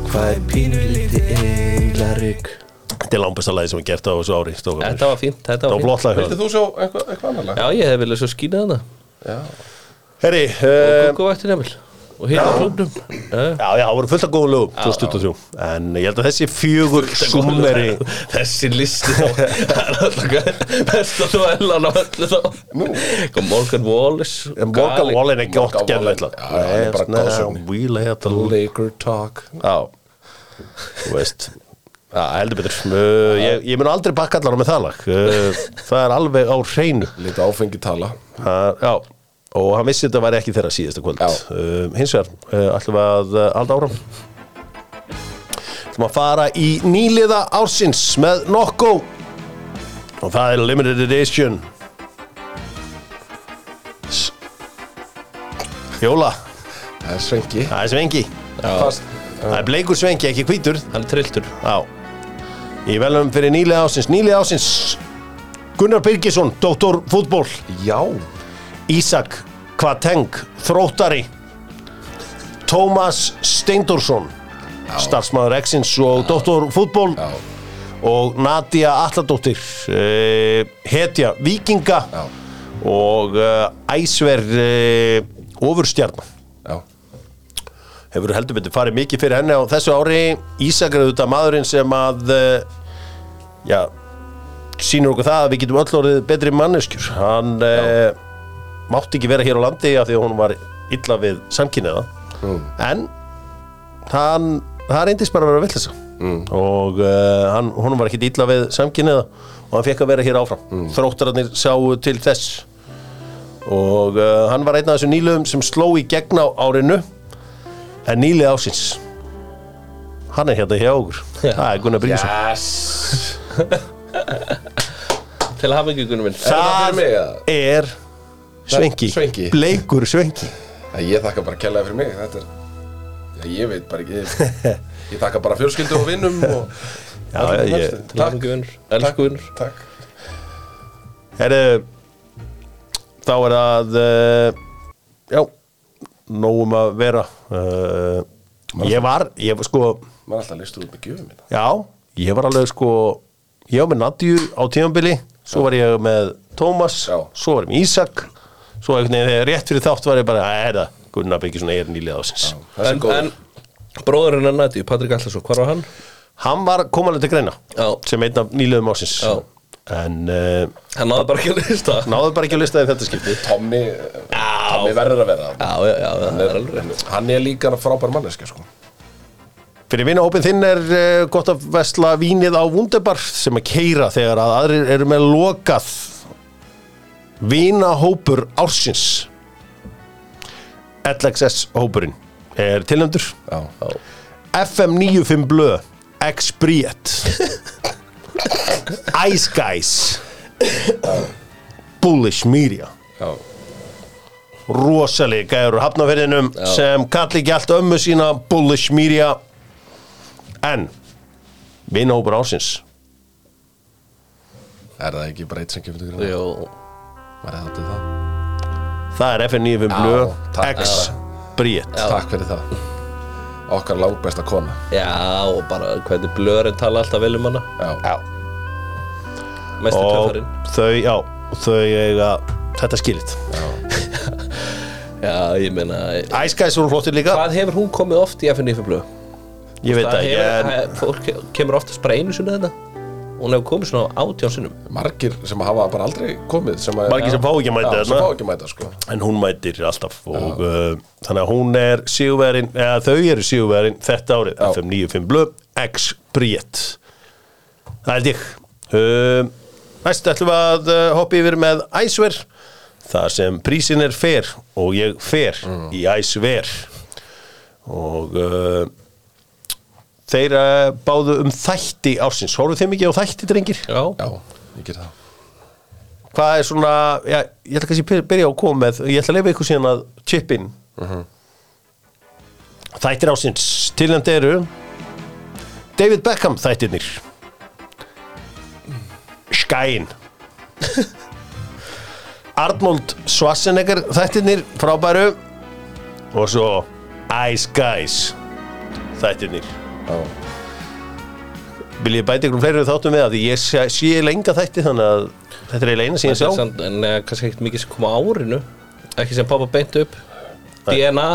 Hvað er pínulítið eiglarík Þetta er langbesta lagi sem er gert á þessu ári strákar. Þetta var fínt, þetta Það var flott lag þeim. þú sjá eitthvað, eitthvað annar lag? Já, ég hef viljað svo skína þarna. Já. Herri, Og uh, Google-vættin Emil. Og hérna klubnum Já. já, það voru fullt af góðum lögum 2023 En ég held að þessi fjögur summeri Þessi listi þá [laughs] Það er alltaf best að þú ellan á öllu þá. Nú. Kom Morgan Wallace Morgan Wallen er gott er the Laker talk. Já, þú veist. Já, heldur betur. Uh, ég, ég mun aldrei bakka allar með það lag. Uh, Það er alveg á hreinu. Lítið áfengi tala. Uh, Já, og hann vissi þetta væri ekki þeirra síðasta kvöld. Uh, Hins vegar, uh, ætlum við að uh, halda áram ætlum að fara í nýliða ársins með Nokko. Og það er Limited Edition. Jóla, Það er svengi. Það er svengi. Fast Það er bleikur svengi, ekki hvítur. Hann er trilltur Já. Í velum fyrir nýlega ásins Nýlega ásins Gunnar Birgisson, doktor fútból Já. Ísak Kvateng, þróttari. Tómas Steindorsson starfsmæður Exins og doktor fútból Já. og Nadia Alladóttir uh, hetja Víkinga. Já. og uh, æsver uh, ofurstjarnan Já hefur heldur betur farið mikið fyrir henni á þessu ári. Ísak er auðvitað maðurinn sem að uh, já sýnur okkur það að við getum öll orðið betri manneskjur. Hann uh, mátti ekki vera hér á landi af því að hún var illa við samkynniða en hann, það reyndist bara að vera villisa mm. og uh, hann, hún var ekki illa við samkynniða og hann fekk að vera hér áfram. Mm. þróttararnir sáu til þess. Og uh, hann var einn af þessum nýluðum sem sló í gegn á árinu en nýlið ásins hann er hérna hjá okkur. Það er Gunnar Bríðsson Yes. [laughs] Til að hafa ekki gunum minn það fyrir mig, eða? er Svenki, Svenki. bleikur Svenki. Æ, Ég þakka bara kellaði fyrir mig. Þetta er Já, ég veit bara ekki. Ég, [laughs] ég þakka bara fjölskyldu og vinnum og Já, ég- ég- Til að hafa ekki vinnur Elsku vinnur Takk. Herru þá er það uh, já nógum að vera uh, ég var, ég var sko Maður er alltaf listur út með gjöfum mína já, ég var alveg sko ég var með Nadju á tímambili svo var ég með Tómas Já. svo var ég með Ísak svo einhvern veginn þegar rétt fyrir þátt var ég bara að er það Gunnar Byggisson er nýlið ásins Þessi En, góður en bróðurinn að næti, Patrik Allarsson, hvar var hann? hann var komalega til greina Já. sem einn af nýliðum ásins Já. en uh, Hann náði bara ekki að lista náðu bara ekki að lista í þetta skipti Tommy Tommy verður að vera Já, já, það er Hann er líka frábær manneska sko. Fyrir vinahópin þinn er uh, gott að vesla vínið á Wunderbar sem að keira þegar að aðrir eru með lokað vinahópur ársins. LXS hópurinn er já FM 95 blöð X-Briet [laughs] Ice Guys. Bullish Media. Já, rosalega gæður hafnaferðinum sem kalli ekki allt ömmu sína bullish media. En vinahópur ásins er það ekki bara eitt sem kemur til greina? Jó, Var það til það? það er FN95 Já, blöð takk. X Bríett Takk fyrir það. Okkar langbesta kona. Já, og bara hvernig blöðurinn tala alltaf vel um hana. Já, Mestu og töffarinn. Þau, já, þau eiga þetta skilit [laughs] Já, ég meina Ice Guys voru flottir líka. Hvað hefur hún komið oft í FNF blöð? ég veit það ekki hefur, en he- Fólk kemur oftast bara einu sinni þetta hún hefur komið svona átján sinnum. Margir sem hafa bara aldrei komið sem að, Margir sem fá ekki að mæta Já, sem þarna. fá ekki að mæta sko. En hún mætir alltaf og uh, þannig að hún er sigurverin, eða þau eru sigurverin þetta árið, Já. FM 95 blöð X Bríett það held ég. Uh, næst ætlum við að uh, hoppa yfir með Æsver þar sem prísin er fer og ég fer í Æsver og uh, þeir uh, báðu um þætti ársins, horfðu þeim ekki á þætti drengir? Já, Já, ég get það. Hvað er svona, já, ég ætla kannski að byrja á að koma með, ég ætla að leifa ykkur síðan að chip in. Þættir ásins tilnæmt eru David Beckham þættirnir. Skæin [laughs] Arnold Schwarzenegger þættirnir frábæru. Og svo Ice Guys þættirnir. Vil ég bæta ykkur um fleiri þáttum við það því ég sé, sé lenga þætti þannig að þetta er eiginlega eina sem ég Þetta er sjá. samt- en eh, kannski ekkert mikið sem koma á árinu. Ekki sem poppa beint upp. DNA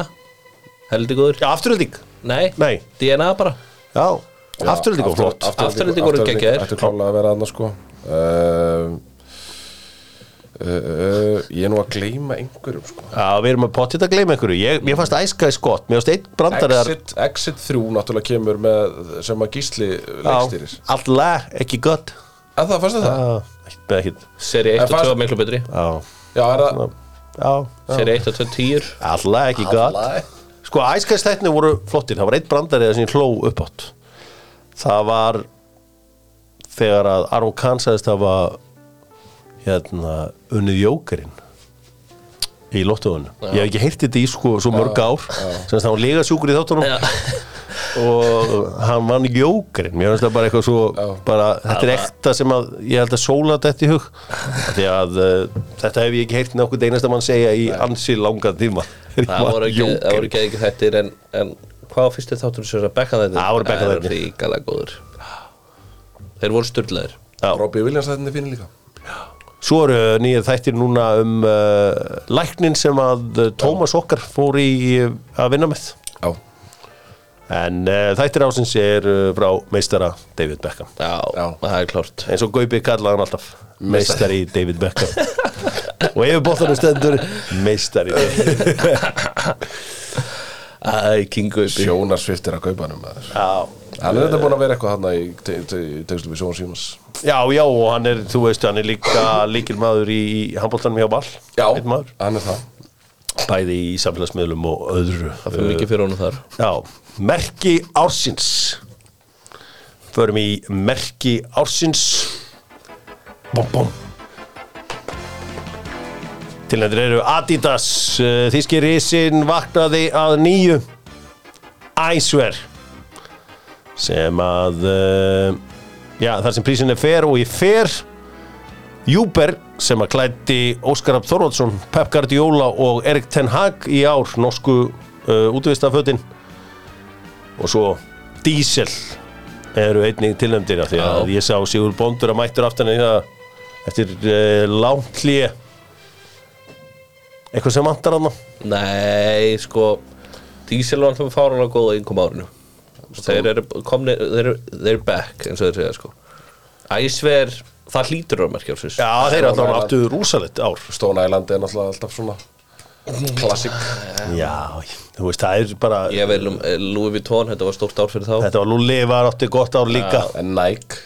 heldur góður. Já, afturölding Nei, Nei. DNA bara. Já, afturölding og flott. Afturölding voru geggjaðir. Ættu klálega að vera aðna sko. Uh, uh, Ég er nú að gleyma einhverjum sko. Já, við erum að potið að gleyma einhverju. Ég, Mér fannst æskaði skott, mér fannst einn brandar Exit, Exit 3 náttúrulega kemur með sem að gísli leikstýris Alltaf ekki gott. En það fannst það? Já, ekkert með ekkert. Seri 1 En og 2 fannst- var miklu betri. Já, Já, er það? Já, já. Seri 1 og 2 tíur. Alltaf ekki gott. Alltaf. Sko, æskæðstætni voru flottir. Það var einn brandari sem ég hló upp átt Það var þegar að Arvo Kahn sagðist að var hérna unnið jókerinn í lottoðunum Ég hef ekki heyrt þetta í sko svo mörg ár. sem það var lega sjúkur í þáttunum. [laughs] Og hann vann jókerinn. Mér finnst það bara eitthvað svo bara, þetta er ekta sem að ég held að sóla þetta í hug. Af því að uh, þetta hef ég ekki heyrt nokkuð einasta mann segja í ansi langan tíma. [laughs] Það voru ekki, það ekki, ekki þettir en, en hvað fyrstu þáttur sem að bekka þetta? Það voru Beckham Það þættirnir. eru ríkala góður. Þeir voru styrlaðir Williams þetta er fyrir líka Svo eru nýja þættir núna um uh, læknin sem að uh, Tómas okkar fór í uh, að vinna með. Já, en uh, þættir ásins er uh, frá meistara David Beckham. Já, Já. það er klárt. Eins og Gaupi kallaði hann alltaf meistari David Beckham. [laughs] Og yfir bóttanum stendur meistari. Æ, [laughs] King Gaupi sjónarsviftir að kaupa hann maður. Já, Hann er þetta búin að vera eitthvað hann í te- te- í tegnslu við Sjónar Símas já, já og hann er, þú veist, hann er líka líkil maður í, í handbóltanum hjá Ball Já, hann er það. Bæði í samfélagsmiðlum og öðru Það fyrir mikið fyrir honum þar. Já, merki ársins. Förum í merki ársins. Bom, bom Tilnættir eru Adidas. Uh, Þíski risin vaknaði að nýju. Æsver sem að uh, já, þar sem prísin er fer og í fer Júber sem að klætti Óskar Rapp Þorvaldsson, Pep Guardiola og Erik Ten Hag í ár norsku uh, útvistafötin og svo Diesel eru einnig tilnæmdir því að Já. ég sá Sigur Bondur að mættur aftan eftir uh, langt hlýja eitthvað sem vantar hann Nei, sko Diesel var alltaf fáralega góð á einhverjum árinu. Þeir eru komni Þeir eru þeir eru back, eins og þeir segja sko. Æsver, það hlýtur að merkja Já, þeir eru alltaf áttu rúsalett ár. Stone Island er náttúrulega alltaf svona klassik Já, þú veist, það er bara Ég vel um eh, Louis Vuitton, þetta var stórt ár fyrir þá. Þetta var Lulli var átti gott ár líka. En Nike.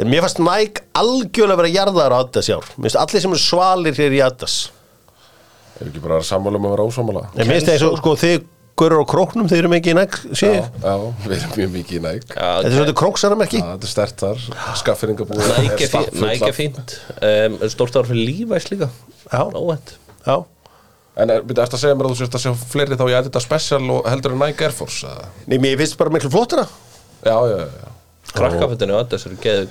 En mér fannst Nike algjörlega vera jarðar á Adidas í ár. Mér finnst allir sem eru svalir hér í Adidas Er ekki bara sammála um að vera mér finnst það eins og sko þið Görur á króknum, þeir eru mikið í Nike sé Já, ég. já, við erum mjög mikið í Nike. Já, Þetta er svolítið króksaramerki Já, Þetta er stert þar, skaffingabúið Nike er fínt, er um, Stórt ár fyrir Levi's líka. Já. Óvænt. Já, En er, byrja, eftir að segja mér að þú sést að sjá fleiri þá í Adidas Special og heldur en Nike Air Force eða? Nei, mér finnst bara miklu flottara. Já, já, já, Krakkafötinu og Adidas eru geðu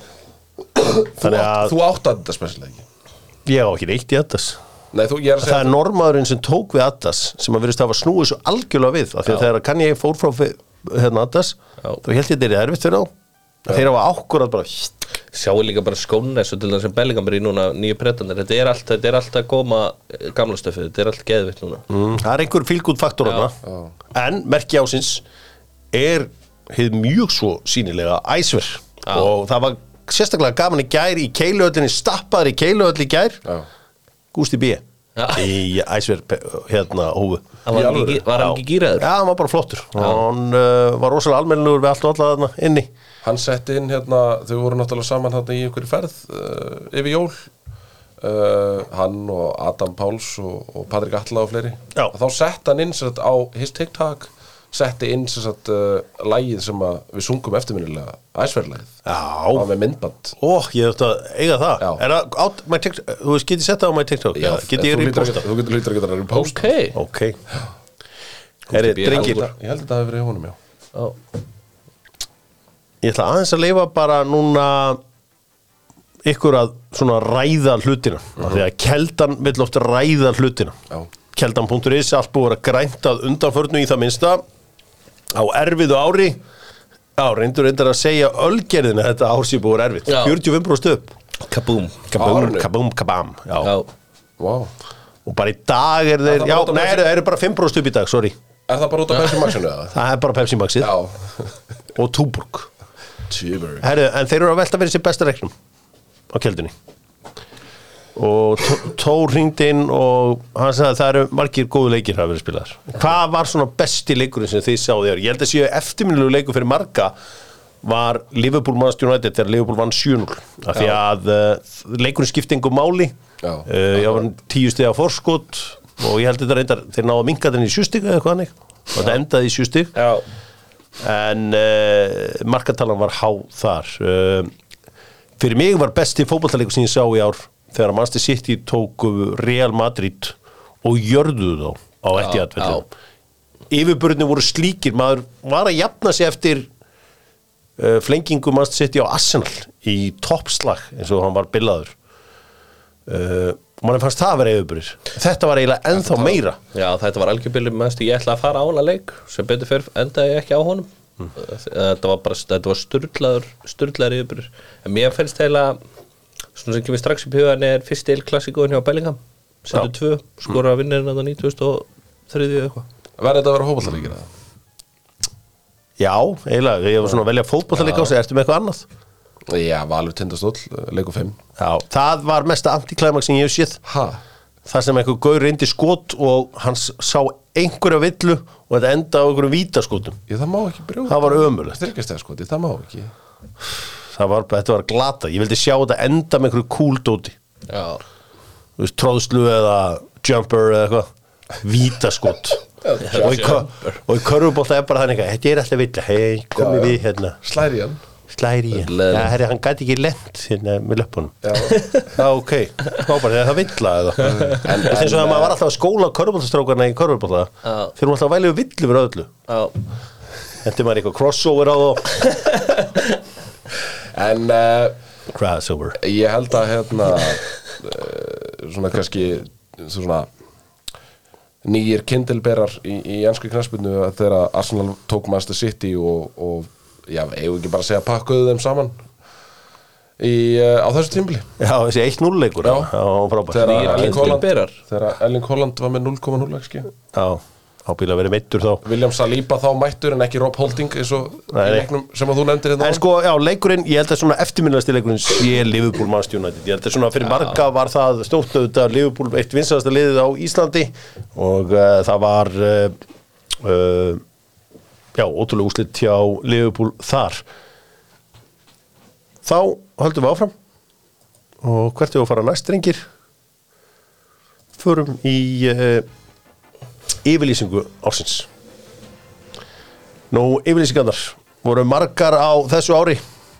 Þú, Þannig átt, að þú átt Adidas Special ekki? Ég á ekki neitt í Adidas Nei, þú, ég er að Það er normaðurinn sem tók við Adidas sem að verðist hafa snúið svo algjörlega við af því að þegar kann ég fór frá hérna Adidas Já. þá held ég þetta er erfitt fyrir þá. Þeir hafa ákvörðat bara Sjáu líka bara skónes og til þess að Bellingham er í núna nýju pretanir Þetta er allt, þetta er allt að koma eh, gamla stöfið Þetta er allt geðvitt núna. Mm, það er einhver fílgút faktor hana en merki ásins er hefð mjög svo sínilega æsver. Og það var sérstaklega gaman í gær í keiluöllinni stappaður í keiluöll Gústi B. Já. í æsver hérna hófu. Var hann ekki, var hann ekki gýraður Já, hann var bara flottur. Hann uh, var rosalega almennilegur við allt og alla þarna inni. Hann setti inn hérna, þau voru náttúrulega saman hérna í einhverju ferð uh, yfir jól. Uh, Hann og Adam Páls og, og Patrik Atla og fleiri. Já. Þá setti hann inn sagt, á his TikTok setti inn sem sagt, uh, lægið sem að við sungum eftirminnilega æsverðlægið Það Já, með myndband. Ó, ég ætti að eiga það. Já. Er það á my TikTok, þú veist, get ég sett það á my TikTok? Já, get ég reposta Þú getur lítur að geta reposta Ok. Ok. Herri, drengir, Ég held að það hefur verið í honum, já. Já. ég ætla aðeins að leifa bara núna ykkur að svona ræða hlutina. Af því að keldan vill oft ræða hlutina. Já. keldan.is allt búið að vera grænt að undanförnu í það minnsta á erfiðu ári. Já, reyndur reyndar að segja ölgerðina þetta ár sér búið erfitt. Já. 45% upp. Kaboom. Kabum, Árinu. kabum, kabam já. Já, Vá. Og bara í dag er þeir, það já, nei, þeir eru bara 5% upp í dag, sorry. Er það bara út af Pepsi Maxinu eða? það er bara Pepsi Maxið. Já. Og Túborg. Herru, en þeir eru að velta fyrir sér besta reiknum á keldunni og Tó- Tór hringdi inn og hann sagði að það eru margir góðu leikir að vera spilaðar. Hvað var svona besti leikurinn sem þið sáðu þér? Ég held að séu eftirminnilegu leikur fyrir marga var Liverpool Manchester United þegar Liverpool vann 7-0 af því að uh, leikurinn skipti engum máli. Já. uh, ég var tíu steg á forskot og ég held þetta reyndar þeir náðu að minka þenni í sjústig eða eitthvað hannig og þetta endaði í sjústig já, en uh, markatalan var há þar. Fyrir mig var besti fótballtalegur sem ég sá í ár þegar Manchester City tóku Real Madrid og jörðuðu þá á Etihad vellum yfirburðinu voru slíkir maður var að jafna sig eftir uh, flengingu Manchester City á Arsenal í toppslag eins og hann var billaður uh, mann fannst það að vera yfirburðir. Þetta var eiginlega ennþá meira. Já, þetta var algjörbilið mest ég ætla að fara á hana leik sem betur fyrir endaði ekki á honum. Þetta var bara, þetta var sturlaður sturlaður yfirbyrður en mér finnst heila svona sem kemur strax upp í hugan er fyrst eil klassíkóin hjá Bellingham setur tvö, skora að vinna hérna 9003 eitthvað Verði þetta að vera hópaðalíkir eða? já, eiginlega, ég var svona að velja fótballtaleik á sig, ertu með eitthvað annað? Já, Valur Tindastóll, leiku 5 Já, það var mesta antiklæmak sem ég hef séð Ha? Það sem einhver gaur reyndi skot og hann s- sá einhverja villu og þetta enda á einhverju vítaskotum Ég, það má ekki brjóta Það var ömurlegt. Þyrkjastega sko, það má ekki Það var, þetta var glata, ég vildi sjá þetta enda með einhverju kúldóti veist, tróðslu eða jumper eða eitthvað. Vítaskot og í, í körfubólta er bara þannig eitthvað, þetta er alltaf vilja, hei, já. við hérna. Slæri hann slæri Leðilegt. já, herri, hann gæti ekki lent hérna með löpunum Já. Já, ok, þá bara þegar það vilja en, og að maður var alltaf að skóla körfubóltastrákarna í körfubólta eru alltaf að væli við villu fyrir öllu. Þetta maður eitthvað crossover á þá [laughs] En uh, Crossover ég held að hérna uh, [laughs] Svona kannski Svona Nýjir kindilberar í, í ennsku knaspinu Þegar Arsenal tók Master City Og, og já, eigum ekki bara að segja Pakkuðu þeim saman í, uh, Á þessu tímbili Já, þessi 1-0 leikur Já. Já, frábært. Þegar Erling Holland var með 0,0 XG Já, ábíla að vera meittur þá. William Saliba þá mættur en ekki Rob Holding eins og í sem að þú nefndir hérna En sko, já, leikurinn, ég held að svona eftirminnilegasti leikurinn sé Liverpool Manchester United. Ég held að svona fyrir marga var það stórt auðvitað Liverpool eitt vinsalasta liðið á Íslandi og uh, það var uh, uh, já, ótrúlega úslit hjá Liverpool þar. Þá höldum við áfram og hvert er að fara næst, drengir? Förum í yfirlýsingu ársins. Nú, yfirlýsingarnar voru margar á þessu ári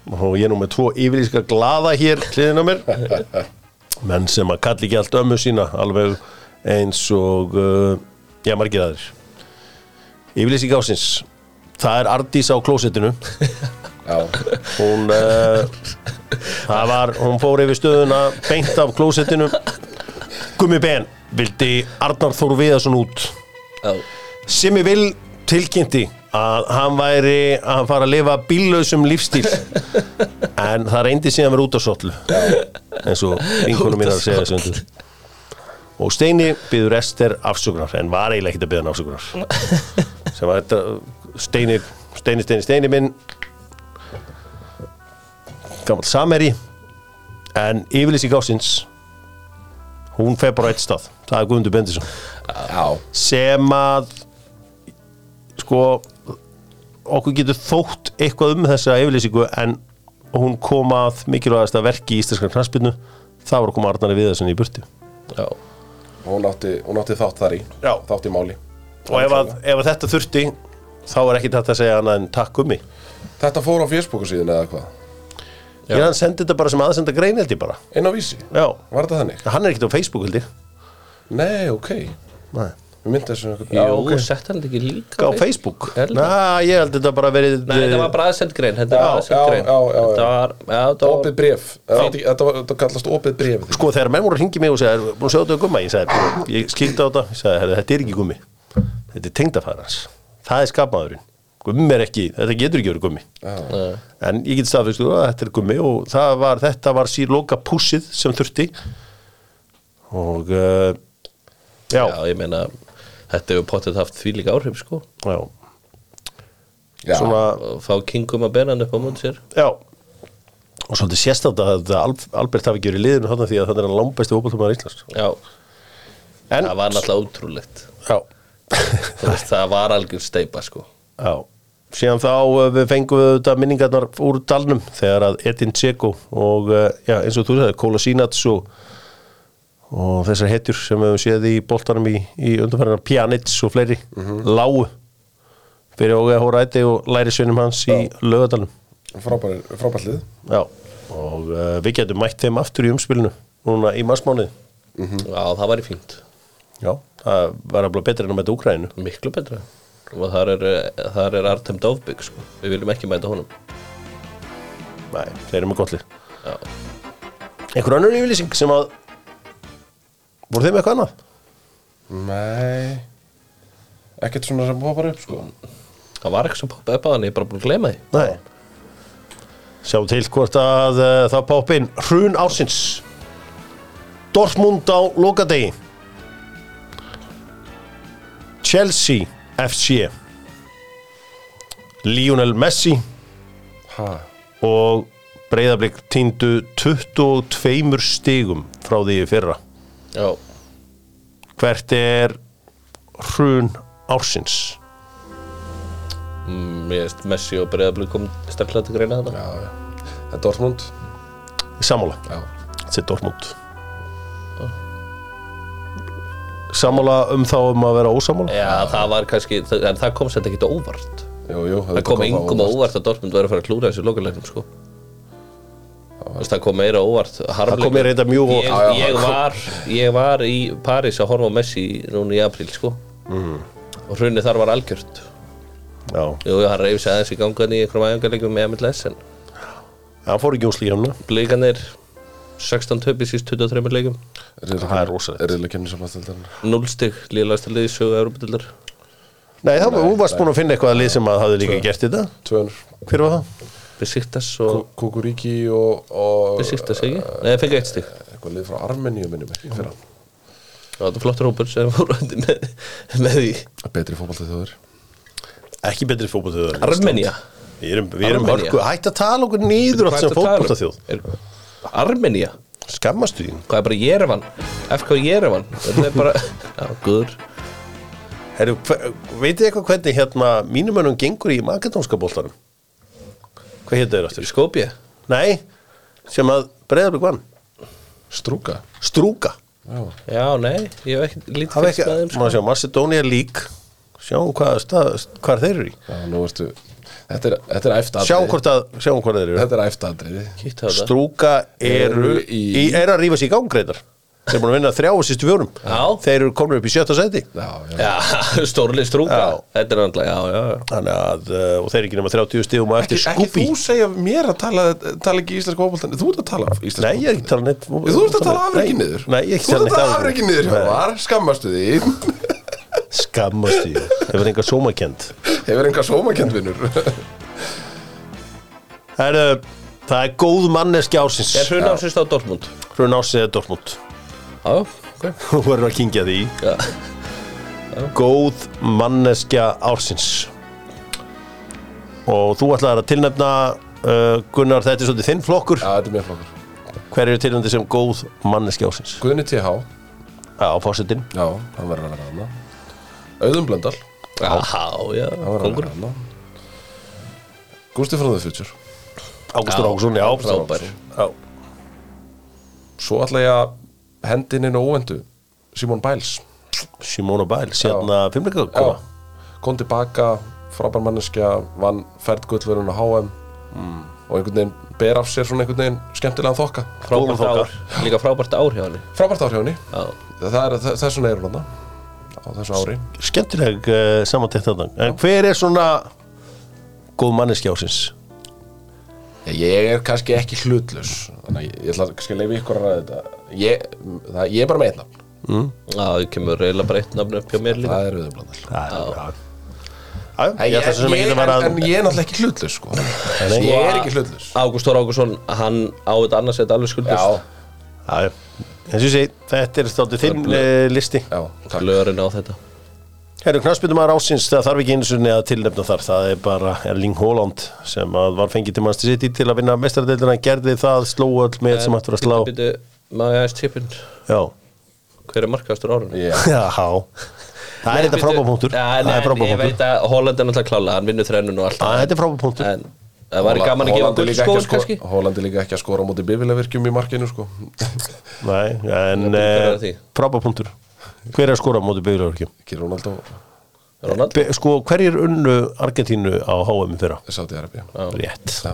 og ég er nú með tvo yfirlýsingar glaða hér hliðin á mér. [laughs] Menn sem að kalli ekki allt ömmu sína alveg eins og uh, já, margir aðrir. Yfirlýsing ásins það er Ardís á klósettinu. Hún uh, það var, hún fór yfir stöðuna beint af klósettinu. Gummi Ben vildi Arnar Þór Viðarsson út já, Simmi Vil tilkynnti að hann væri að fara að lifa bíllausum lífstíl. [laughs] En það reyndi síðan vera út á sotlu eins og vinkunum mín að segja þessu og Steini byður Ester afsökunar en var eiginlega ekkert að byða hann afsökunar. [laughs] Sem var þetta Steini, Steini, Steini, Steini minn. Gammal sameri en yfirlýsing ásins hún fer bara eitt stað. Það er Guðmundur Bendisson sem að sko okkur getur þótt eitthvað um þessa yfirlýsingu en hún kom að mikilvægast að verki í íslenskar knaspinu það var að koma Arnari Viðarsson í burti Já, hún átti, hún átti þátt þar í. Já. Þátt í máli. Og ef að, ef að þetta þurfti þá er ekki þetta að segja annað en takk um mig Þetta fór á Facebooku síðan eða hvað ég hann sendi þetta bara sem aðsenda grein held ég bara. Inn á vísi, já, var þetta þannig? hann er ekkert á Facebook held ég. Nei, ok. Nei. Við myndum þessu einhvern Jú, ok. sett hann ekki líka á Facebook? Næ, ég held þetta bara verið Nei, þetta var bara aðsend grein Þetta Já, var aðsend já, grein. já, já, já. Þetta var, já, þetta var Opið bref Þetta var- Þetta var- þetta kallast opið bref sko þegar menn voru að ringi mig og segja búin að sjá á á þetta ég sagði, "Herra, þetta er gummi þetta er ekki, þetta getur ekki verið gummi. Nei. en ég get staðfyrstu að þetta er gummi og það var, þetta var sír loka pússið sem þurfti. Og uh, já, Já, ég meina Þetta hefur pottet haft því líka áhrif sko. Já, Já, svona og fá kingum að bena hann upp á múnd sér. Já. Og svolítið sérst að Al- Albert hafi í liðinu þarna því að þetta er hann langbæsti fótballtumar Íslands. Já, en, það var náttúrulega ótrúlegt já það var algjör steipa sko Já, síðan þá uh, við fengum við þetta minningarnar úr dalnum þegar að Edin Dzeko og uh, já, eins og þú sagði, Kóla Sínats og, og þessar hetjur sem við höfum séð í boltanum í, í undanfærinar Pjanic og fleiri lágu fyrir Ógeða Hóræti og læri sveinum hans í lögadalum frábær, frábær lið. Já, og uh, við getum mætt þeim aftur í umspilinu núna í marsmánuði. Já, það var í fínt. Já, það var alveg betra en að mæta Úkrænu Miklu betra Og þar er, þar er Artem Dovbygg sko. Við viljum ekki mæta honum. Nei, þeir eru með gott lið Já, Einhver önnur yfirlýsing sem að voru þeim eitthvað annað? Nei. Ekkert svona sem poppar upp sko. Það var eitthvað sem poppaði upp hann Ég er bara búin að gleyma því. Nei. Sjáum til hvort að uh, það poppa inn. Hrun ásins Dortmund á lokadegi. Chelsea FC Lionel Messi Ha, og Breiðablík týndu 22 stigum frá því í fyrra. Já, Hvert er hrun ársins? mm, ég veist Messi og Breiðablík kom sterklega til greina þetta já, já. Það er Dortmund? Sammála. Já. Þetta er Dortmund Sammála um þá um að vera ósammála? Já, það var kannski, það- en það kom þetta ekki óvart. Jú, jú Það kom engum á óvart. að Dortmund væri að fara að klúra þessu lokulegnum sko. Það kom meira óvart Það kom meira þetta mjög ég, óvart. ég, var, ég var í París að horfa á Messi núna í apríl sko. Mhm. og hrunni þar var algjört. Já, Jú, hann reyfi sig aðeins í gangan í einhverjum æfingarleikum með MLS en hann fór ekki hérna blíkanir 16 töp í síst 23 leikum Það er rosalegt. Er riðlega kemni samanstöldarinn 0 stig, líðlægsta liði sögu Európa-dildar Nei, þá þú varst búin að finna eitthvað að lið sem að hafði líka gert þetta. Tvönur Hver var það? Besiktas og Kukuríki og, og Besiktas ekki? Nei, það fengið eitt stig. Eitthvað lið frá Armeníu minnum ekki fyrir hann Það var flottur hópur sem [laughs] fór með, með því. Betri fótballtið þjóður Ekki betri fótboltaþjóður Armenía. Við erum, við erum hörku Hætt að tala okkur nýður allt sem fótboltaþjóð. Er- Armenía? Skammastu því Hvað er bara Jerevan? FK Jerevan? Það er bara, já, guður Herru, þið eitthvað hvernig hérna mínum önum gengur í makedónska boltanum? Hvað hétt þeir aftur? Skopje? Nei, sem að Breiðarblik vann Strúka Strúka Já Já, nei, ég hef ekki lítið með þeim sko. maður sjá, Macedonia League Sjáum hvað, stað, hvað þeir eru í Já, nú veistu Þetta er, þetta er æft Sjáum hvort að, sjáum hvað þeir eru. Þetta er æft atriði. Kíktu á það Strúka eru í, í- er að rífa sér í gangreitar Þeir eru búin að vinna þrjá og sístu fjórum. Já. Þeir eru komin upp í sjötta seti Já, já. Já, [laughs] stórlið strúka. Já. Þetta er náttúrulega, já, já, já. Þannig að, uh, og þeir eru ekki nema 30 stigum og eftir Ekki, ekki þú segja mér að tala, tala ekki íslenska fótboltan Þú ert að tala íslenska Nei, ég er ekki að tala neitt Þú ert að tala afreiki Nei, niður. Nei, ég er ekki Þú að ert að tala tala neitt afreiki niður. Hjálmar, skammastu því Skammast því Hefur enga sómakend Hefur enga sómakend vinnur Herru, það er góð manneski ársins. Er hrun ásins á Dortmund? Hrun ársins er Dortmund. Já, ok. Þú verður að kingja því. Já, Góð manneskja ársins. Og þú ætlaðir að tilnefna uh, Gunnar, þetta er svolítið þinn flokkur. Já, þetta er mér flokkur. Hver eru tilnændi sem góð manneski ásins? Guðni TH Já, fórsetin Já, hann verður að vera hana Auðun Blöndal. Já, já, kongur Gústi frá the future. Ágústur Ágússon, já, Frábær. Svo ætla ég að hendin inn á óvendu Simon Biles. Simona Biles, hérna fimmleika Já, koma kom tilbaka frábær manneskja, vann ferðgullverun á HM og einhvern veginn ber af sér svona einhvern veginn skemmtilegan þokka. Frábært ár, líka frábært ár hjá henni. Frábært ár hjá henni. Já, það er, vegna er hún þarna á þessu ári. Skemmtileg uh, samantekt þarna. En hver er svona góð manneski ásins? ég er kannski ekki hlutlus þannig að ég, ég ætla kannski að leifa ykkur að ræða þetta. Ég, það, ég er bara með einn nafn. Já, það kemur eiginlega bara eitt nafn upp hjá mér líka. Það er Blöndal Það er. Já, En ég ég, ég, en, en ég er náttúrulega ekki hlutlus sko. ég er ekki hlutlus Ágúst Þór Ágússon, hann á þetta annars þetta alveg skuldust já, Já, eins og ég segi, þetta er státtið þinn uh, listi. Já, Lörin á þetta. Herru, knarspytum ásins, það þarf ekki einu sinni að tilnefna þar, það er bara Erling Haaland sem var fengið til Manchester City til að vinna mestaradeildina, gerði það, sló öll með sem hægt var að slá. Býtu, má ég aðeins tippin Já, Hver er markastur árunni? Já. [laughs] já, það er þetta frábæðpunktur Já, er en ég veit að Holland er náttúrulega klála Hann vinnur þrennun og allt Það. er frábæðpunktur En það væri gaman að gefa er skora- kannski Holland er líka ekki að skora á móti bifilavirkjum í markinu sko. [laughs] Nei, en er uh, því? frábæðpunktur Hver er að skora á móti byggjulegurkjum? ekki Ronaldo Ronald Be, sko, hverjir unnu Argentínu á HM í fyrra? Saudi Arabi Rétt Já.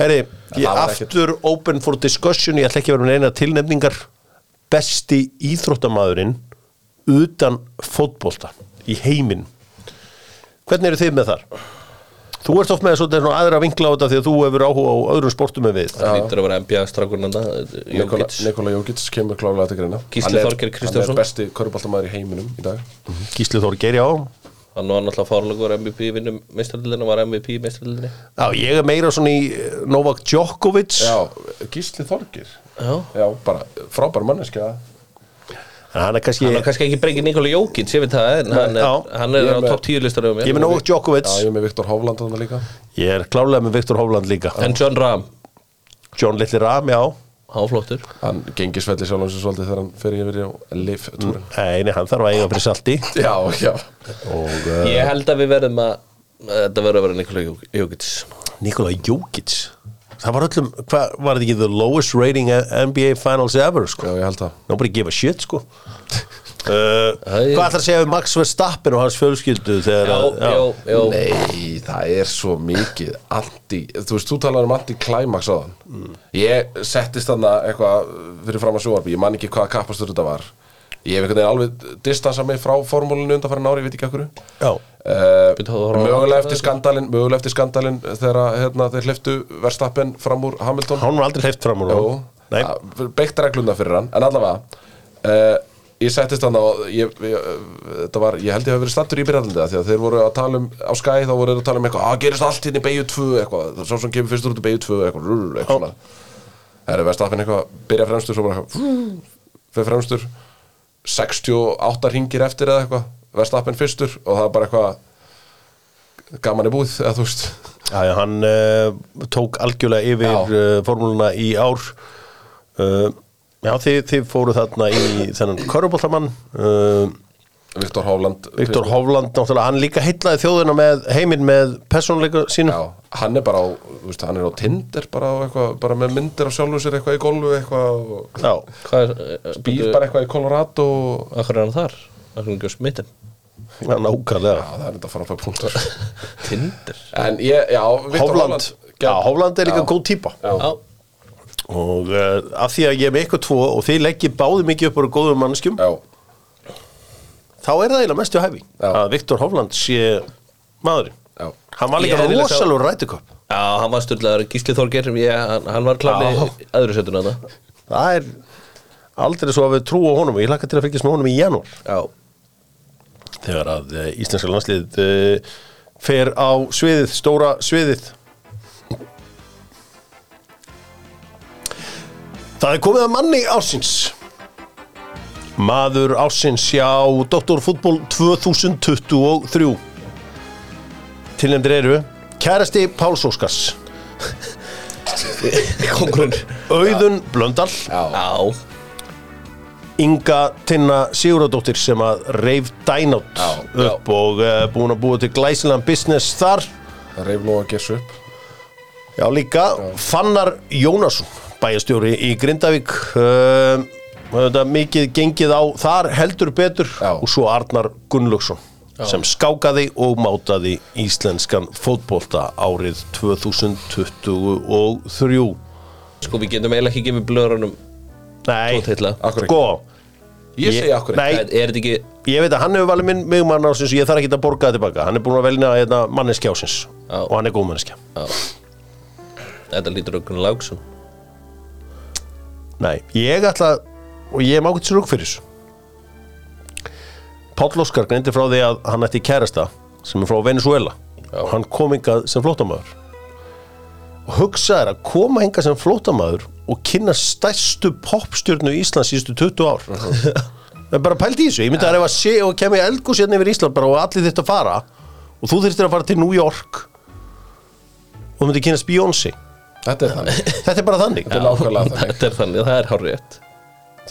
Herri, ég Það var ekkert- aftur open for discussion Ég ætla ekki að vera með neina tilnefningar Besti íþróttamaðurinn utan fótbolta í heiminn Hvernig eru þið með þar? Þú ert oft með svona aðra vinkla á þetta því að þú hefur áhuga á öðrum sportum en við. Það lítur að vera NBA strákurinn enda Nikola, Jókits Nikola Jókits kemur klálega til greina. Gísli er- Þorgeir Kristjánsson. Hann er besti körubaltamæður í heiminum í dag. Gísli Þór Geiri á Hann var náttúrulega fárlegur MVP í vinnum mestrarlildinu Var MVP í mestrarlildinu Já, ég er meira svona í eh, Novak Djokovic. Já, Gísli Þorgir Já. Já, bara frábær manneskja. En Hann er kannski Hann er kannski ekki brengið Nikola Jókits, ég veit það En hann er, Já. hann er er á með- topp 10 listar Ég er með Novak Djokovic. Já, ég er með Viktor Hovland þarna líka. Ég er klálega með Viktor Hovland líka. En John Rahm, John Little Ram, já. Hann flottur. Hann gengir svelli sjálf hans svolítið þegar hann fer yfir á live-túrin Nei, nei, hann þarf að eiga fyrir salti. Já, já. Og uh, Ég held að við verðum að Þetta verður að vera Nikola Jókits Nikola Jokic Það var öllum, hvað var þetta ekki the lowest rating NBA finals ever sko? Já, ég held það. Nobody give a shit sko. [laughs] Uh, Æ. Hvað ætlar að segja um Max Verstappen og hans fjölskyldu þegar Já, já, já. Nei, það er svo mikið anti, þú veist, þú talar um anti-climax á þann Ég settist þarna eitthvað fyrir fram að sjóarbi Ég man ekki hvaða kappastur þetta var Ég hef einhvern veginn alveg distansað mig frá formúlinu undanfærin ári, ég veit ekki okkur Já, Uh, á mögulega eftir skandalin mögulega eftir skandalin þegar hérna, þeir hliftu Verstappen fram úr Hamilton. Hann var aldrei hleyft fram úr. Nei, beitt regluna fyrir hann. En allavega uh, ég settist hann og ég, ég, þetta var, ég held ég hef verið stattur í byrjandi því að þeir voru að tala um á Sky þá voru þeir að tala um eitthvað, að gerist allt hérna í beigju 2 eitthvað, svo sem kemur fyrstur út í beigju 2 eitthvað, eitthvað er eitthvað, byrja fremstur svo bara eitthvað, fyrir fremstur 68 ringir eftir eða eitthvað Verstappen fyrstur og það er bara eitthvað gaman í búið eða þú veist. Já, já, hann uh, tók algjörlega yfir uh, formúluna í ár. Uh, Já, þið, þið fóru þarna í þennan Köruboltamann uh, Viktor Hovland. Viktor Hovland, náttúrulega, hann líka heitlaði þjóðina með heiminn með persónuleika sínu Já, hann er bara á, þú veist, hann er á Tinder bara, á eitthvað, bara með myndir af sjálfur sér eitthvað í golfu eitthvað og Já, Hvað er býr bara eitthvað í Colorado Akkur er hann þar? Akkur er hann ekki á smittin? já, nákvæmlega. Já, það er þetta frábæð punktar. [laughs] Tinder? En ég, já, Viktor Hovland, já, Hovland er líka Já. góð típa. Já. Já, og uh, af því að ég er með eitthvað tvo og þið leggir báði mikið upp á góðum mannskjum Já, þá er það eiginlega mestu hæfi Já. að Viktor Hovland sé maðurinn. Já. Hann var líka rosalur rætikopp Já, hann var styrlaður Gísli Þorgeir ég, hann, hann var í öðru setuna þetta það er aldrei svo að við trúa honum. Og ég hlakka til að fylgjast með honum í janúar. Já, þegar að uh, íslenska landslið uh, fer á sviðið, stóra sviðið. Það er komið að manni ásins Maður ásins já Doktorfútból 2023 Tilnefndir eru Kærasti Páls Óskars. Kongurinn Auðun Blöndal. Já, Inga Tinna Siguradóttir sem að reif dænátt Já, upp og uh, búin að búa til glæsilegan business þar. Reif nú að gessa upp. Já, líka Fannar Jónasson, bæjastjóri í Grindavík. Uh, þetta mikið gengið á þar heldur betur Já. og svo Arnar Gunnlaugsson sem skákaði og mátaði íslenskan fótbolta árið 2023 sko við getum eiginlega ekki gefið blöðurunum Nei, sko Ég segi akkur ekki. Ég veit að hann hefur valið minn mig mann á sinns og ég þarf ekki að borga það tilbaka. Hann er búin að velja hérna, manneskja ásins Já. og hann er góð manneskja. Þetta lítur okkur lágsum Nei, ég ætla og ég má ekki til rúk fyrir þessu. Páll Óskar greindi frá því að hann ætti kærasta sem er frá Venezuela og hann kom hingað sem flótamaður og hugsaði að koma hingað sem flótamaður og kynna stærstu popstjörnu í Íslands síðustu 20 ár. Það er bara pælt í þessu. Ég myndi að ef að sé og kemur eldgús hérna yfir Ísland bara og allir að fara og þú þurftir að fara til New York og þú myndi kynast Beyoncé. Þetta er þannig. Þetta er bara þannig. Þetta er nákvæmlega þannig [laughs] Þetta er þannig, það er hár rétt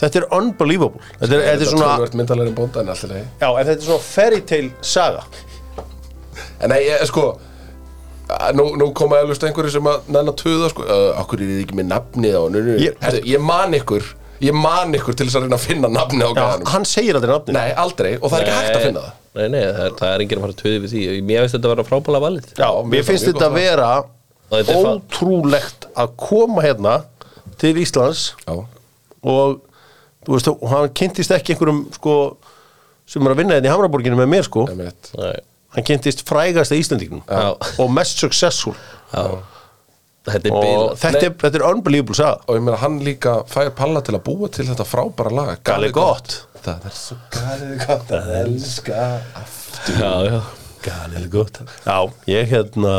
þetta er unbelievable. Þetta er, þetta er svona myndalegri bónda en alltaf Já, en þetta er svona fairy tale saga. En nei, ég, sko að Nú, nú koma eflust einhverju sem að nennan töða sko, uh, okkur er þið ekki með nafnið á nu, nu. Ég- Herðu, ég man ykkur ég man ykkur til þess að reyna að finna nafnið á gæðanum. hann segir aldrei nafni Nei, aldrei, og það er ekki hægt að finna það. Nei, nei, það er, það er enginn að fara að töði við því. Mér finnst þetta að vera frábæla valið. Já, mér finnst mjög þetta gott að vera Og þetta er fa- ótrúlegt að koma hérna til Íslands Já, og þú veist, hann kynntist ekki einhverjum sko, sem er að vinna hérna í Hamraborginu með mér sko, ég veit Nei, hann kynntist frægasta Íslandíknum Já. og mest successful. Já. Þetta er og þetta er, þetta er unbelievable saga. Og ég meina, hann líka fær palla til að búa til þetta frábæra laga Galið gott. Það er svo galið gott að elska aftur. Já, já. Galið gott. Já, ég hérna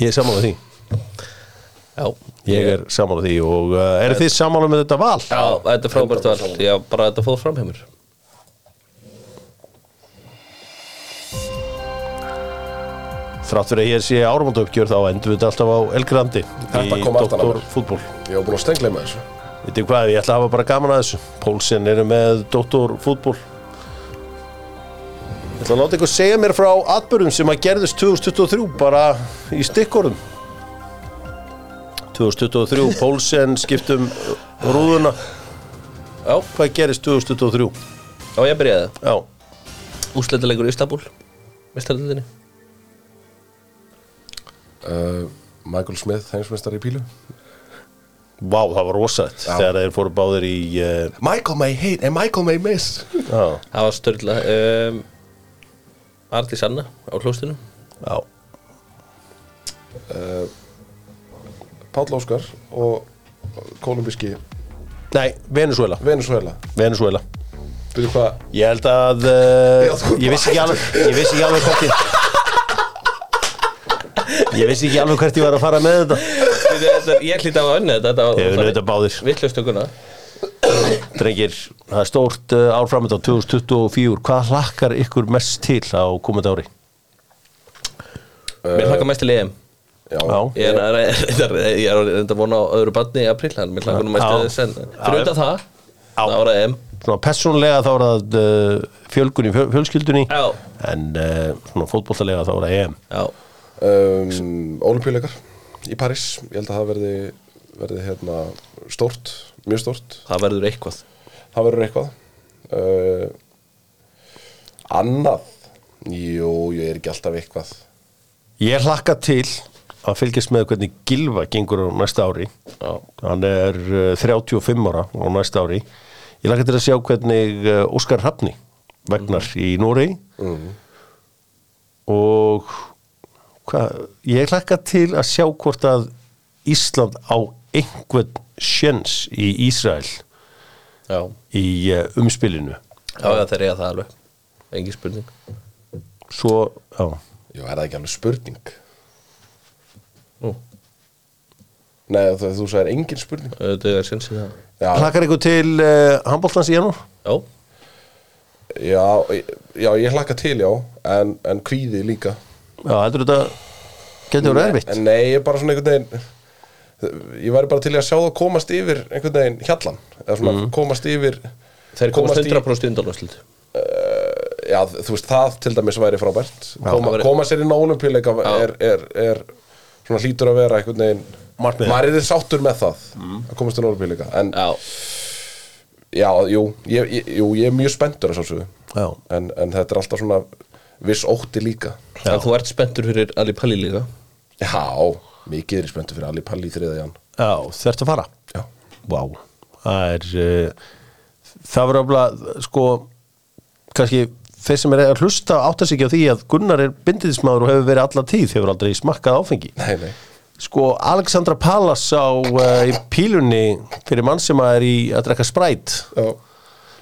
ég er sammála því Já, ég er sammála því og uh, eru þið sammála með þetta val? já þetta er frábært val Já, bara þetta fóð fram hjá mér Þrátt fyrir að ég sé áramönda uppgjör þá endur við þetta alltaf á Elgrandi Þetta í kom aftan að Dr. mér. Fútból Ég var búin að stengla með þessu Vitið hvað, ég ætla að hafa bara gaman að þessu Pólsen eru með Dr. Fútból Ég ætla að láta ykkur segja mér frá atbyrðum sem að gerðist 2023 bara í stikkorðum 2023, Pólsen skiptum rúðuna. Já, Hvað gerist 2023? já ég byrjaði. Já, Úsleitalegur í Istanbul Mistaröldinni uh, Michael Smith, heimsmeistar í pílu. Vá, það var rosalegt Já. þegar þeir fóru báðir í uh, Michael may hate and Michael may miss. Já, Það var störla um, Arli Sanna á hlústinu já Páll Óskar og kolumbíski Nei, Venezuela Venezuela Venezuela Byrju hvað? Ég held að uh, [laughs] Já, þú- ég vissi ekki alveg ég vissi ekki alveg hvert ég ég vissi ekki alveg hvert ég var að fara með þetta. Ég hlýtti á að önni þetta Ég hef þetta báðir. Vittlustökuna drengir, það er stórt uh, árframönd á 2024 hvað hlakkar ykkur mest til á komandi ári? Mér hlakka mest til EM Ég er, [laughs] er, er, er reynda að vona á öðru barni í apríl en mér hlakka nú mest þess en fyrir utan það Já. það var EM svona persónlega þá er það uh, fjölgun í fjöl- fjölskyldunni. Já, en uh, svona fótbolltalega þá er það EM já, um, Olimpíuleikar í París Ég held að það verði, verði hérna, stórt, mjög stórt. Það verður eitthvað. Það verður eitthvað. Uh, Annað? Jú, ég er ekki alltaf eitthvað. Ég hlakka til að fylgjast með hvernig Gilva gengur á næsta ári. Já, hann er uh, 35 ára á næsta ári. Ég hlakka til að sjá hvernig uh, Óskar Hrafni vegnar í Nóri og hvað, ég hlakka til að sjá hvort að Ísland á einhvern sjens í Ísrael já, í uh, umspilinu. Já, já þeir eiga það alveg. Engin spurning. Svo, já. Jú, er það ekki alveg spurning Nú, Nei, þú, þú sagðir engin spurning. Þetta er Já, hlakkar ykkur til uh, handbóltans í janúar? Já, já, já ég hlakka til, já En, en kvíði líka. Já, er þetta getur verið erfitt? En nei, ég er bara svona einhvern veginn ég væri bara til í að sjá það komast yfir einhvern veginn hjallan eða svona komast yfir Þeir komast komast í- 100% í undanlöfslut já, þú veist, það til dæmis væri frábært. Koma, það væri- koma sér inn á olimpíuleika Já. er, er, er svona hlýtur að vera einhvern veginn Markmiðið. maður er sáttur með það að komast á olimpíuleika en Já, já, jú, ég, ég, jú, ég er mjög spenntur að svo Já. en, en þetta er alltaf svona viss ótti líka. Já. en þú ert spenntur fyrir Ali Palli líka já, mikið er ég spenntur fyrir Ali Palli í þriða jan. Já, þurftu að fara? Já, Vá, það er uh, það verður alveg sko, kannski þeir sem er að hlusta átta sig ekki á því að Gunnar er bindiðismadur og hefur verið alla tíð hefur aldrei smakkað áfengi. Nei, nei sko, Alexandra Pallas á uh, í pílunni fyrir mann sem að er í að drekka Sprite. Já.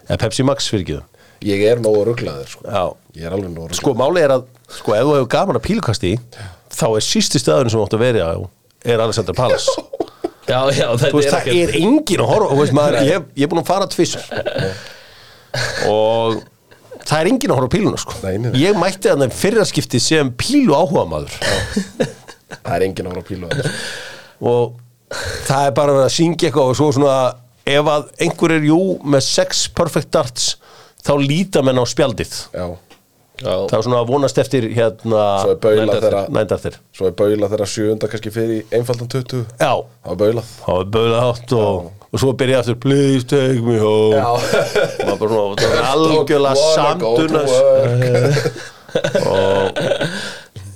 eða Pepsi Max fyrir ekki ég er nógu rugglaður sko. Já, er sko máli er að sko, ef þú hefur gaman að pílukasti þá er sísti staðurinn sem átt að vera á er Alexandra Pallas. [laughs] Já, já, þú veist, það ekkert- er engin að horfa þú veist, maður, ég, ég er búin að fara tvissur og það er engin að horfa píluna sko. Nei, ég mætti að þeim fyrraskipti sem pílu áhuga maður það er engin ára pílu og það er bara að vera að syngja eitthvað og svo svona ef að einhver er jú með sex perfect darts þá líta menn á spjaldið. Já, Já, það er svona að vonast eftir hérna svo er baula þeirra svo er baula þeirra sjöunda kannski fyrir í einfaldan 20 já, það var baulað. Þá er bauðað átt og, og svo byrja aftur please take me home. Bara svona það er algjörlega samdunas [laughs] og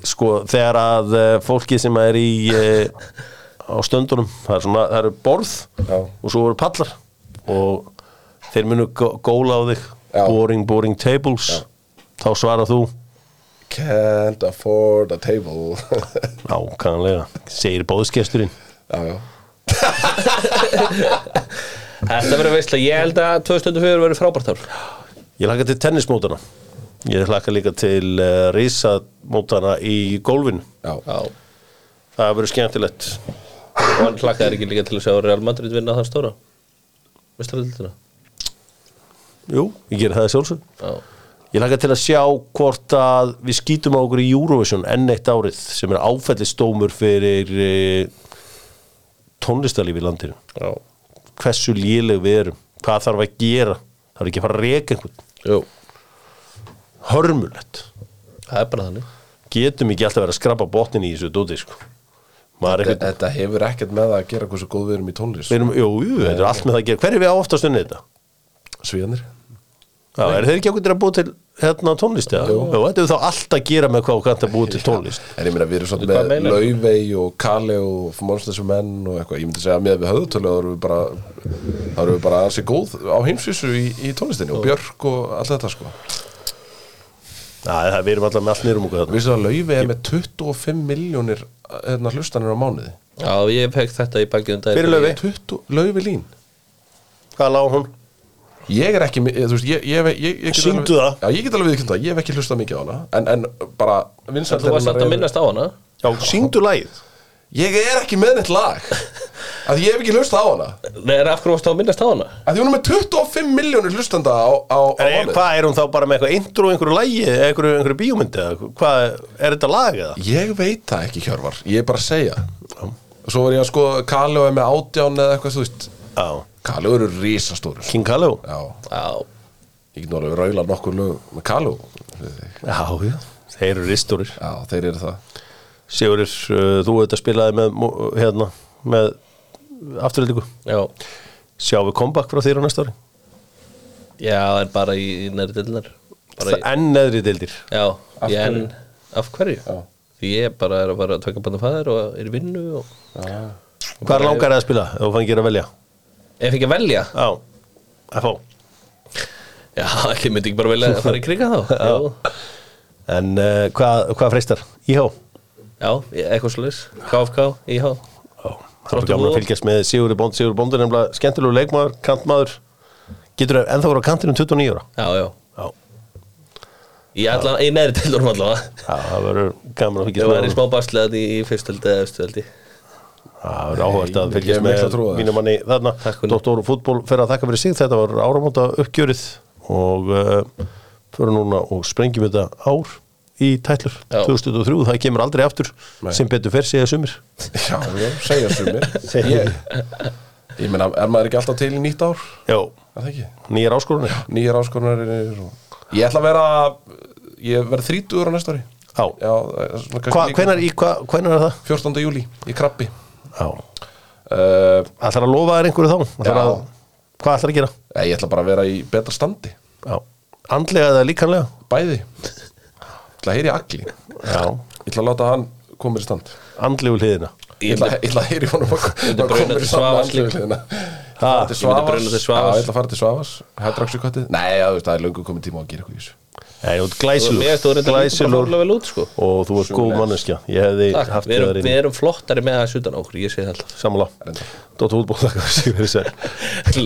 sko þegar að eh, fólki sem er í eh, á stöndunum það er svona, það eru borð Já. og svo eru pallar og þeir munu gó- góla á þig. Já. boring, boring tables. Þá svarar þú. Can't afford a table. [laughs] Nákvæmlega, segir bóðskesturinn já, já. Þetta verður veistla, ég held að 2004 verður frábært ár. Ég hlakka til tennismótana Ég hlakka líka til uh, risamótana í gólfinu. Já, Já, Það verður skemmtilegt. Og hann hlakkaði ekki líka til að sjá Real Madrid vinna það stóra? Mestradildina Jú, ég gerir það sjálfsög Já, Ég hlakka til að sjá hvort að við skýtum á okkur í Eurovision enn eitt árið sem er áfællistómur fyrir uh, tónlistarlíf í landinu. Já, Hversu léleg við erum. Hvað þarf að gera? Það er ekki að fara að reka einhvern? Jú, Hörmulegt. Það er bara þannig. Getum ekki alltaf verið að skrapa botnin í þessu dóti sko. Þetta, þetta hefur ekkert með það að gera hversu góð við erum í tónlist erum, jú, jú, þetta er allt með það að gera. Hver er við á oftast unni þetta? svíðanir Já, er þeir ekki okkur að búa til hérna tónlist eða? Jú, þetta er þá allt að gera með hvað þú kannt að búa til tónlist. En ég meina við erum svona Hvað með? Laufey og Kali og Monsters og Menn og eitthvað, ég myndi segja að með við höfðutölu þá erum við bara þá erum við bara ansi góð á heimsvísu í, í tónlistinni og Björk og allt þetta sko Já, það við erum alltaf með allt nýrum okkur þarna. Vissu að Laufey er með 25 miljónir hérna, hlustanir á mánuði? Já, ég fekk þetta í bakið um Fyrir Laufey? 20, Laufey lín. Hvað lág hún? Ég er ekki, þú veist, ég, ég, ég, ég Sýndu það. Já, ég get alveg viðkynnt það, ég hef ekki hlustað mikið á hana En, en bara þú varst samt að minnast á hana. Já, syngdu lagið. Ég er ekki með neitt lag [laughs] Að ég hef ekki hlustað á hana. Nei, er af hverju varst að minnast á hana? Að því hún er með 25 miljónir hlustanda á, á, á er, mánuði Hvað er hún þá bara með eitthvað intro, einhverju lagi eða einhverju, einhverju bíómyndi eða hvað, er þetta lag eða? Ég veit það ekki Hjörvar, ég er bara að segja. Svo var ég að skoða Kaleo er með átján eða eitthvað, þú veist. Já, Kaleo eru risastórir. King Kaleo? Já, Já, ég get nú alveg raula nokkur lög með Kaleo. Já, já, þeir eru ristórir Já, þeir eru það. Sigurður, uh, þú þetta spilaði með mo- hérna, með afturhaldingu. Já. Sjáum við comeback frá þér á næsta ári? Já, en bara í, í dilnar Bara í, Enn neðri deildir. Já, Af ég en hverju? Af hverju? Já. Því ég bara er að fara að tvekja bandu fæður og er í vinnu og Hvað er langar að spila? Ef þú fangir að velja? Ef ekki að velja? Já, FH Já, ekki myndi ekki bara velja að fara í kriga þá. [laughs] Já, En uh, hvað, hvað freistar? IH? já ég- eitthvað sluðis KFK, IH Já, það er Þróttur gaman að Vog. fylgjast með Sigurður Bónd. Sigurður Bónd er nefnilega skemmtilegu leikmaður, kantmaður. Getur það ennþá voru á kantinum 29 ára. Já, já. Já, Í, allan, í neðri deildurum allavega. Já, það verður gaman að Ég fylgjast var með í smá basleðan í fyrstöld eða efstöld Það verður áhugast að Ég- fylgjast ég með mínum manni þarna. Dóttor fútból fer að þakka fyrir sig. Þetta var áramóta uppgjörið og uh, fyrir núna og sprengjum þetta ár í tætlur Já. 2003, það kemur aldrei aftur Nei. sem betur fer segja sumir Já, já, segja sumir Ég, ég meina, er maður ekki alltaf til í nýtt ár? Já, Er það ekki? nýjar áskorunir Nýjar áskorunarir og... Ég ætla að vera Ég verð 30 á næsta ári Já, Já, það er Hva, hvenar, í, hva, hvenar er það? 14. júli í krabbi Já, uh, ætlar að lofa þér einhverju þá? Ætlar að, hvað ætlar að gera? Ég ætla bara að vera í betra standi Já, andlega eða líkanlega? Bæði ætla að heyri agli. Já, Ég ætla að láta hann koma mér í stand. Andlegu hliðina. Ég ætla, ég ætla að heyri honum að að bruna koma mér til í stand Svavars andlegu líka. hliðina. Ha, ég myndi bruna til Svavars. Já, ég ætla að fara til Svavas Hættraksukötti Nei, já, þú veist, það er löngu komið tíma á að gera eitthvað í þessu. Nei, þú ert glæsilur. Mér stóður þetta líka bara Glæsilur. fórlega vel út sko. Og þú ert góð manneskja. Ég hefði Takk, haft við erum, inn við erum flottari með það utan á okkur, ég segi það alltaf. Sammála. Dóttu útbóð þakka fyrir sér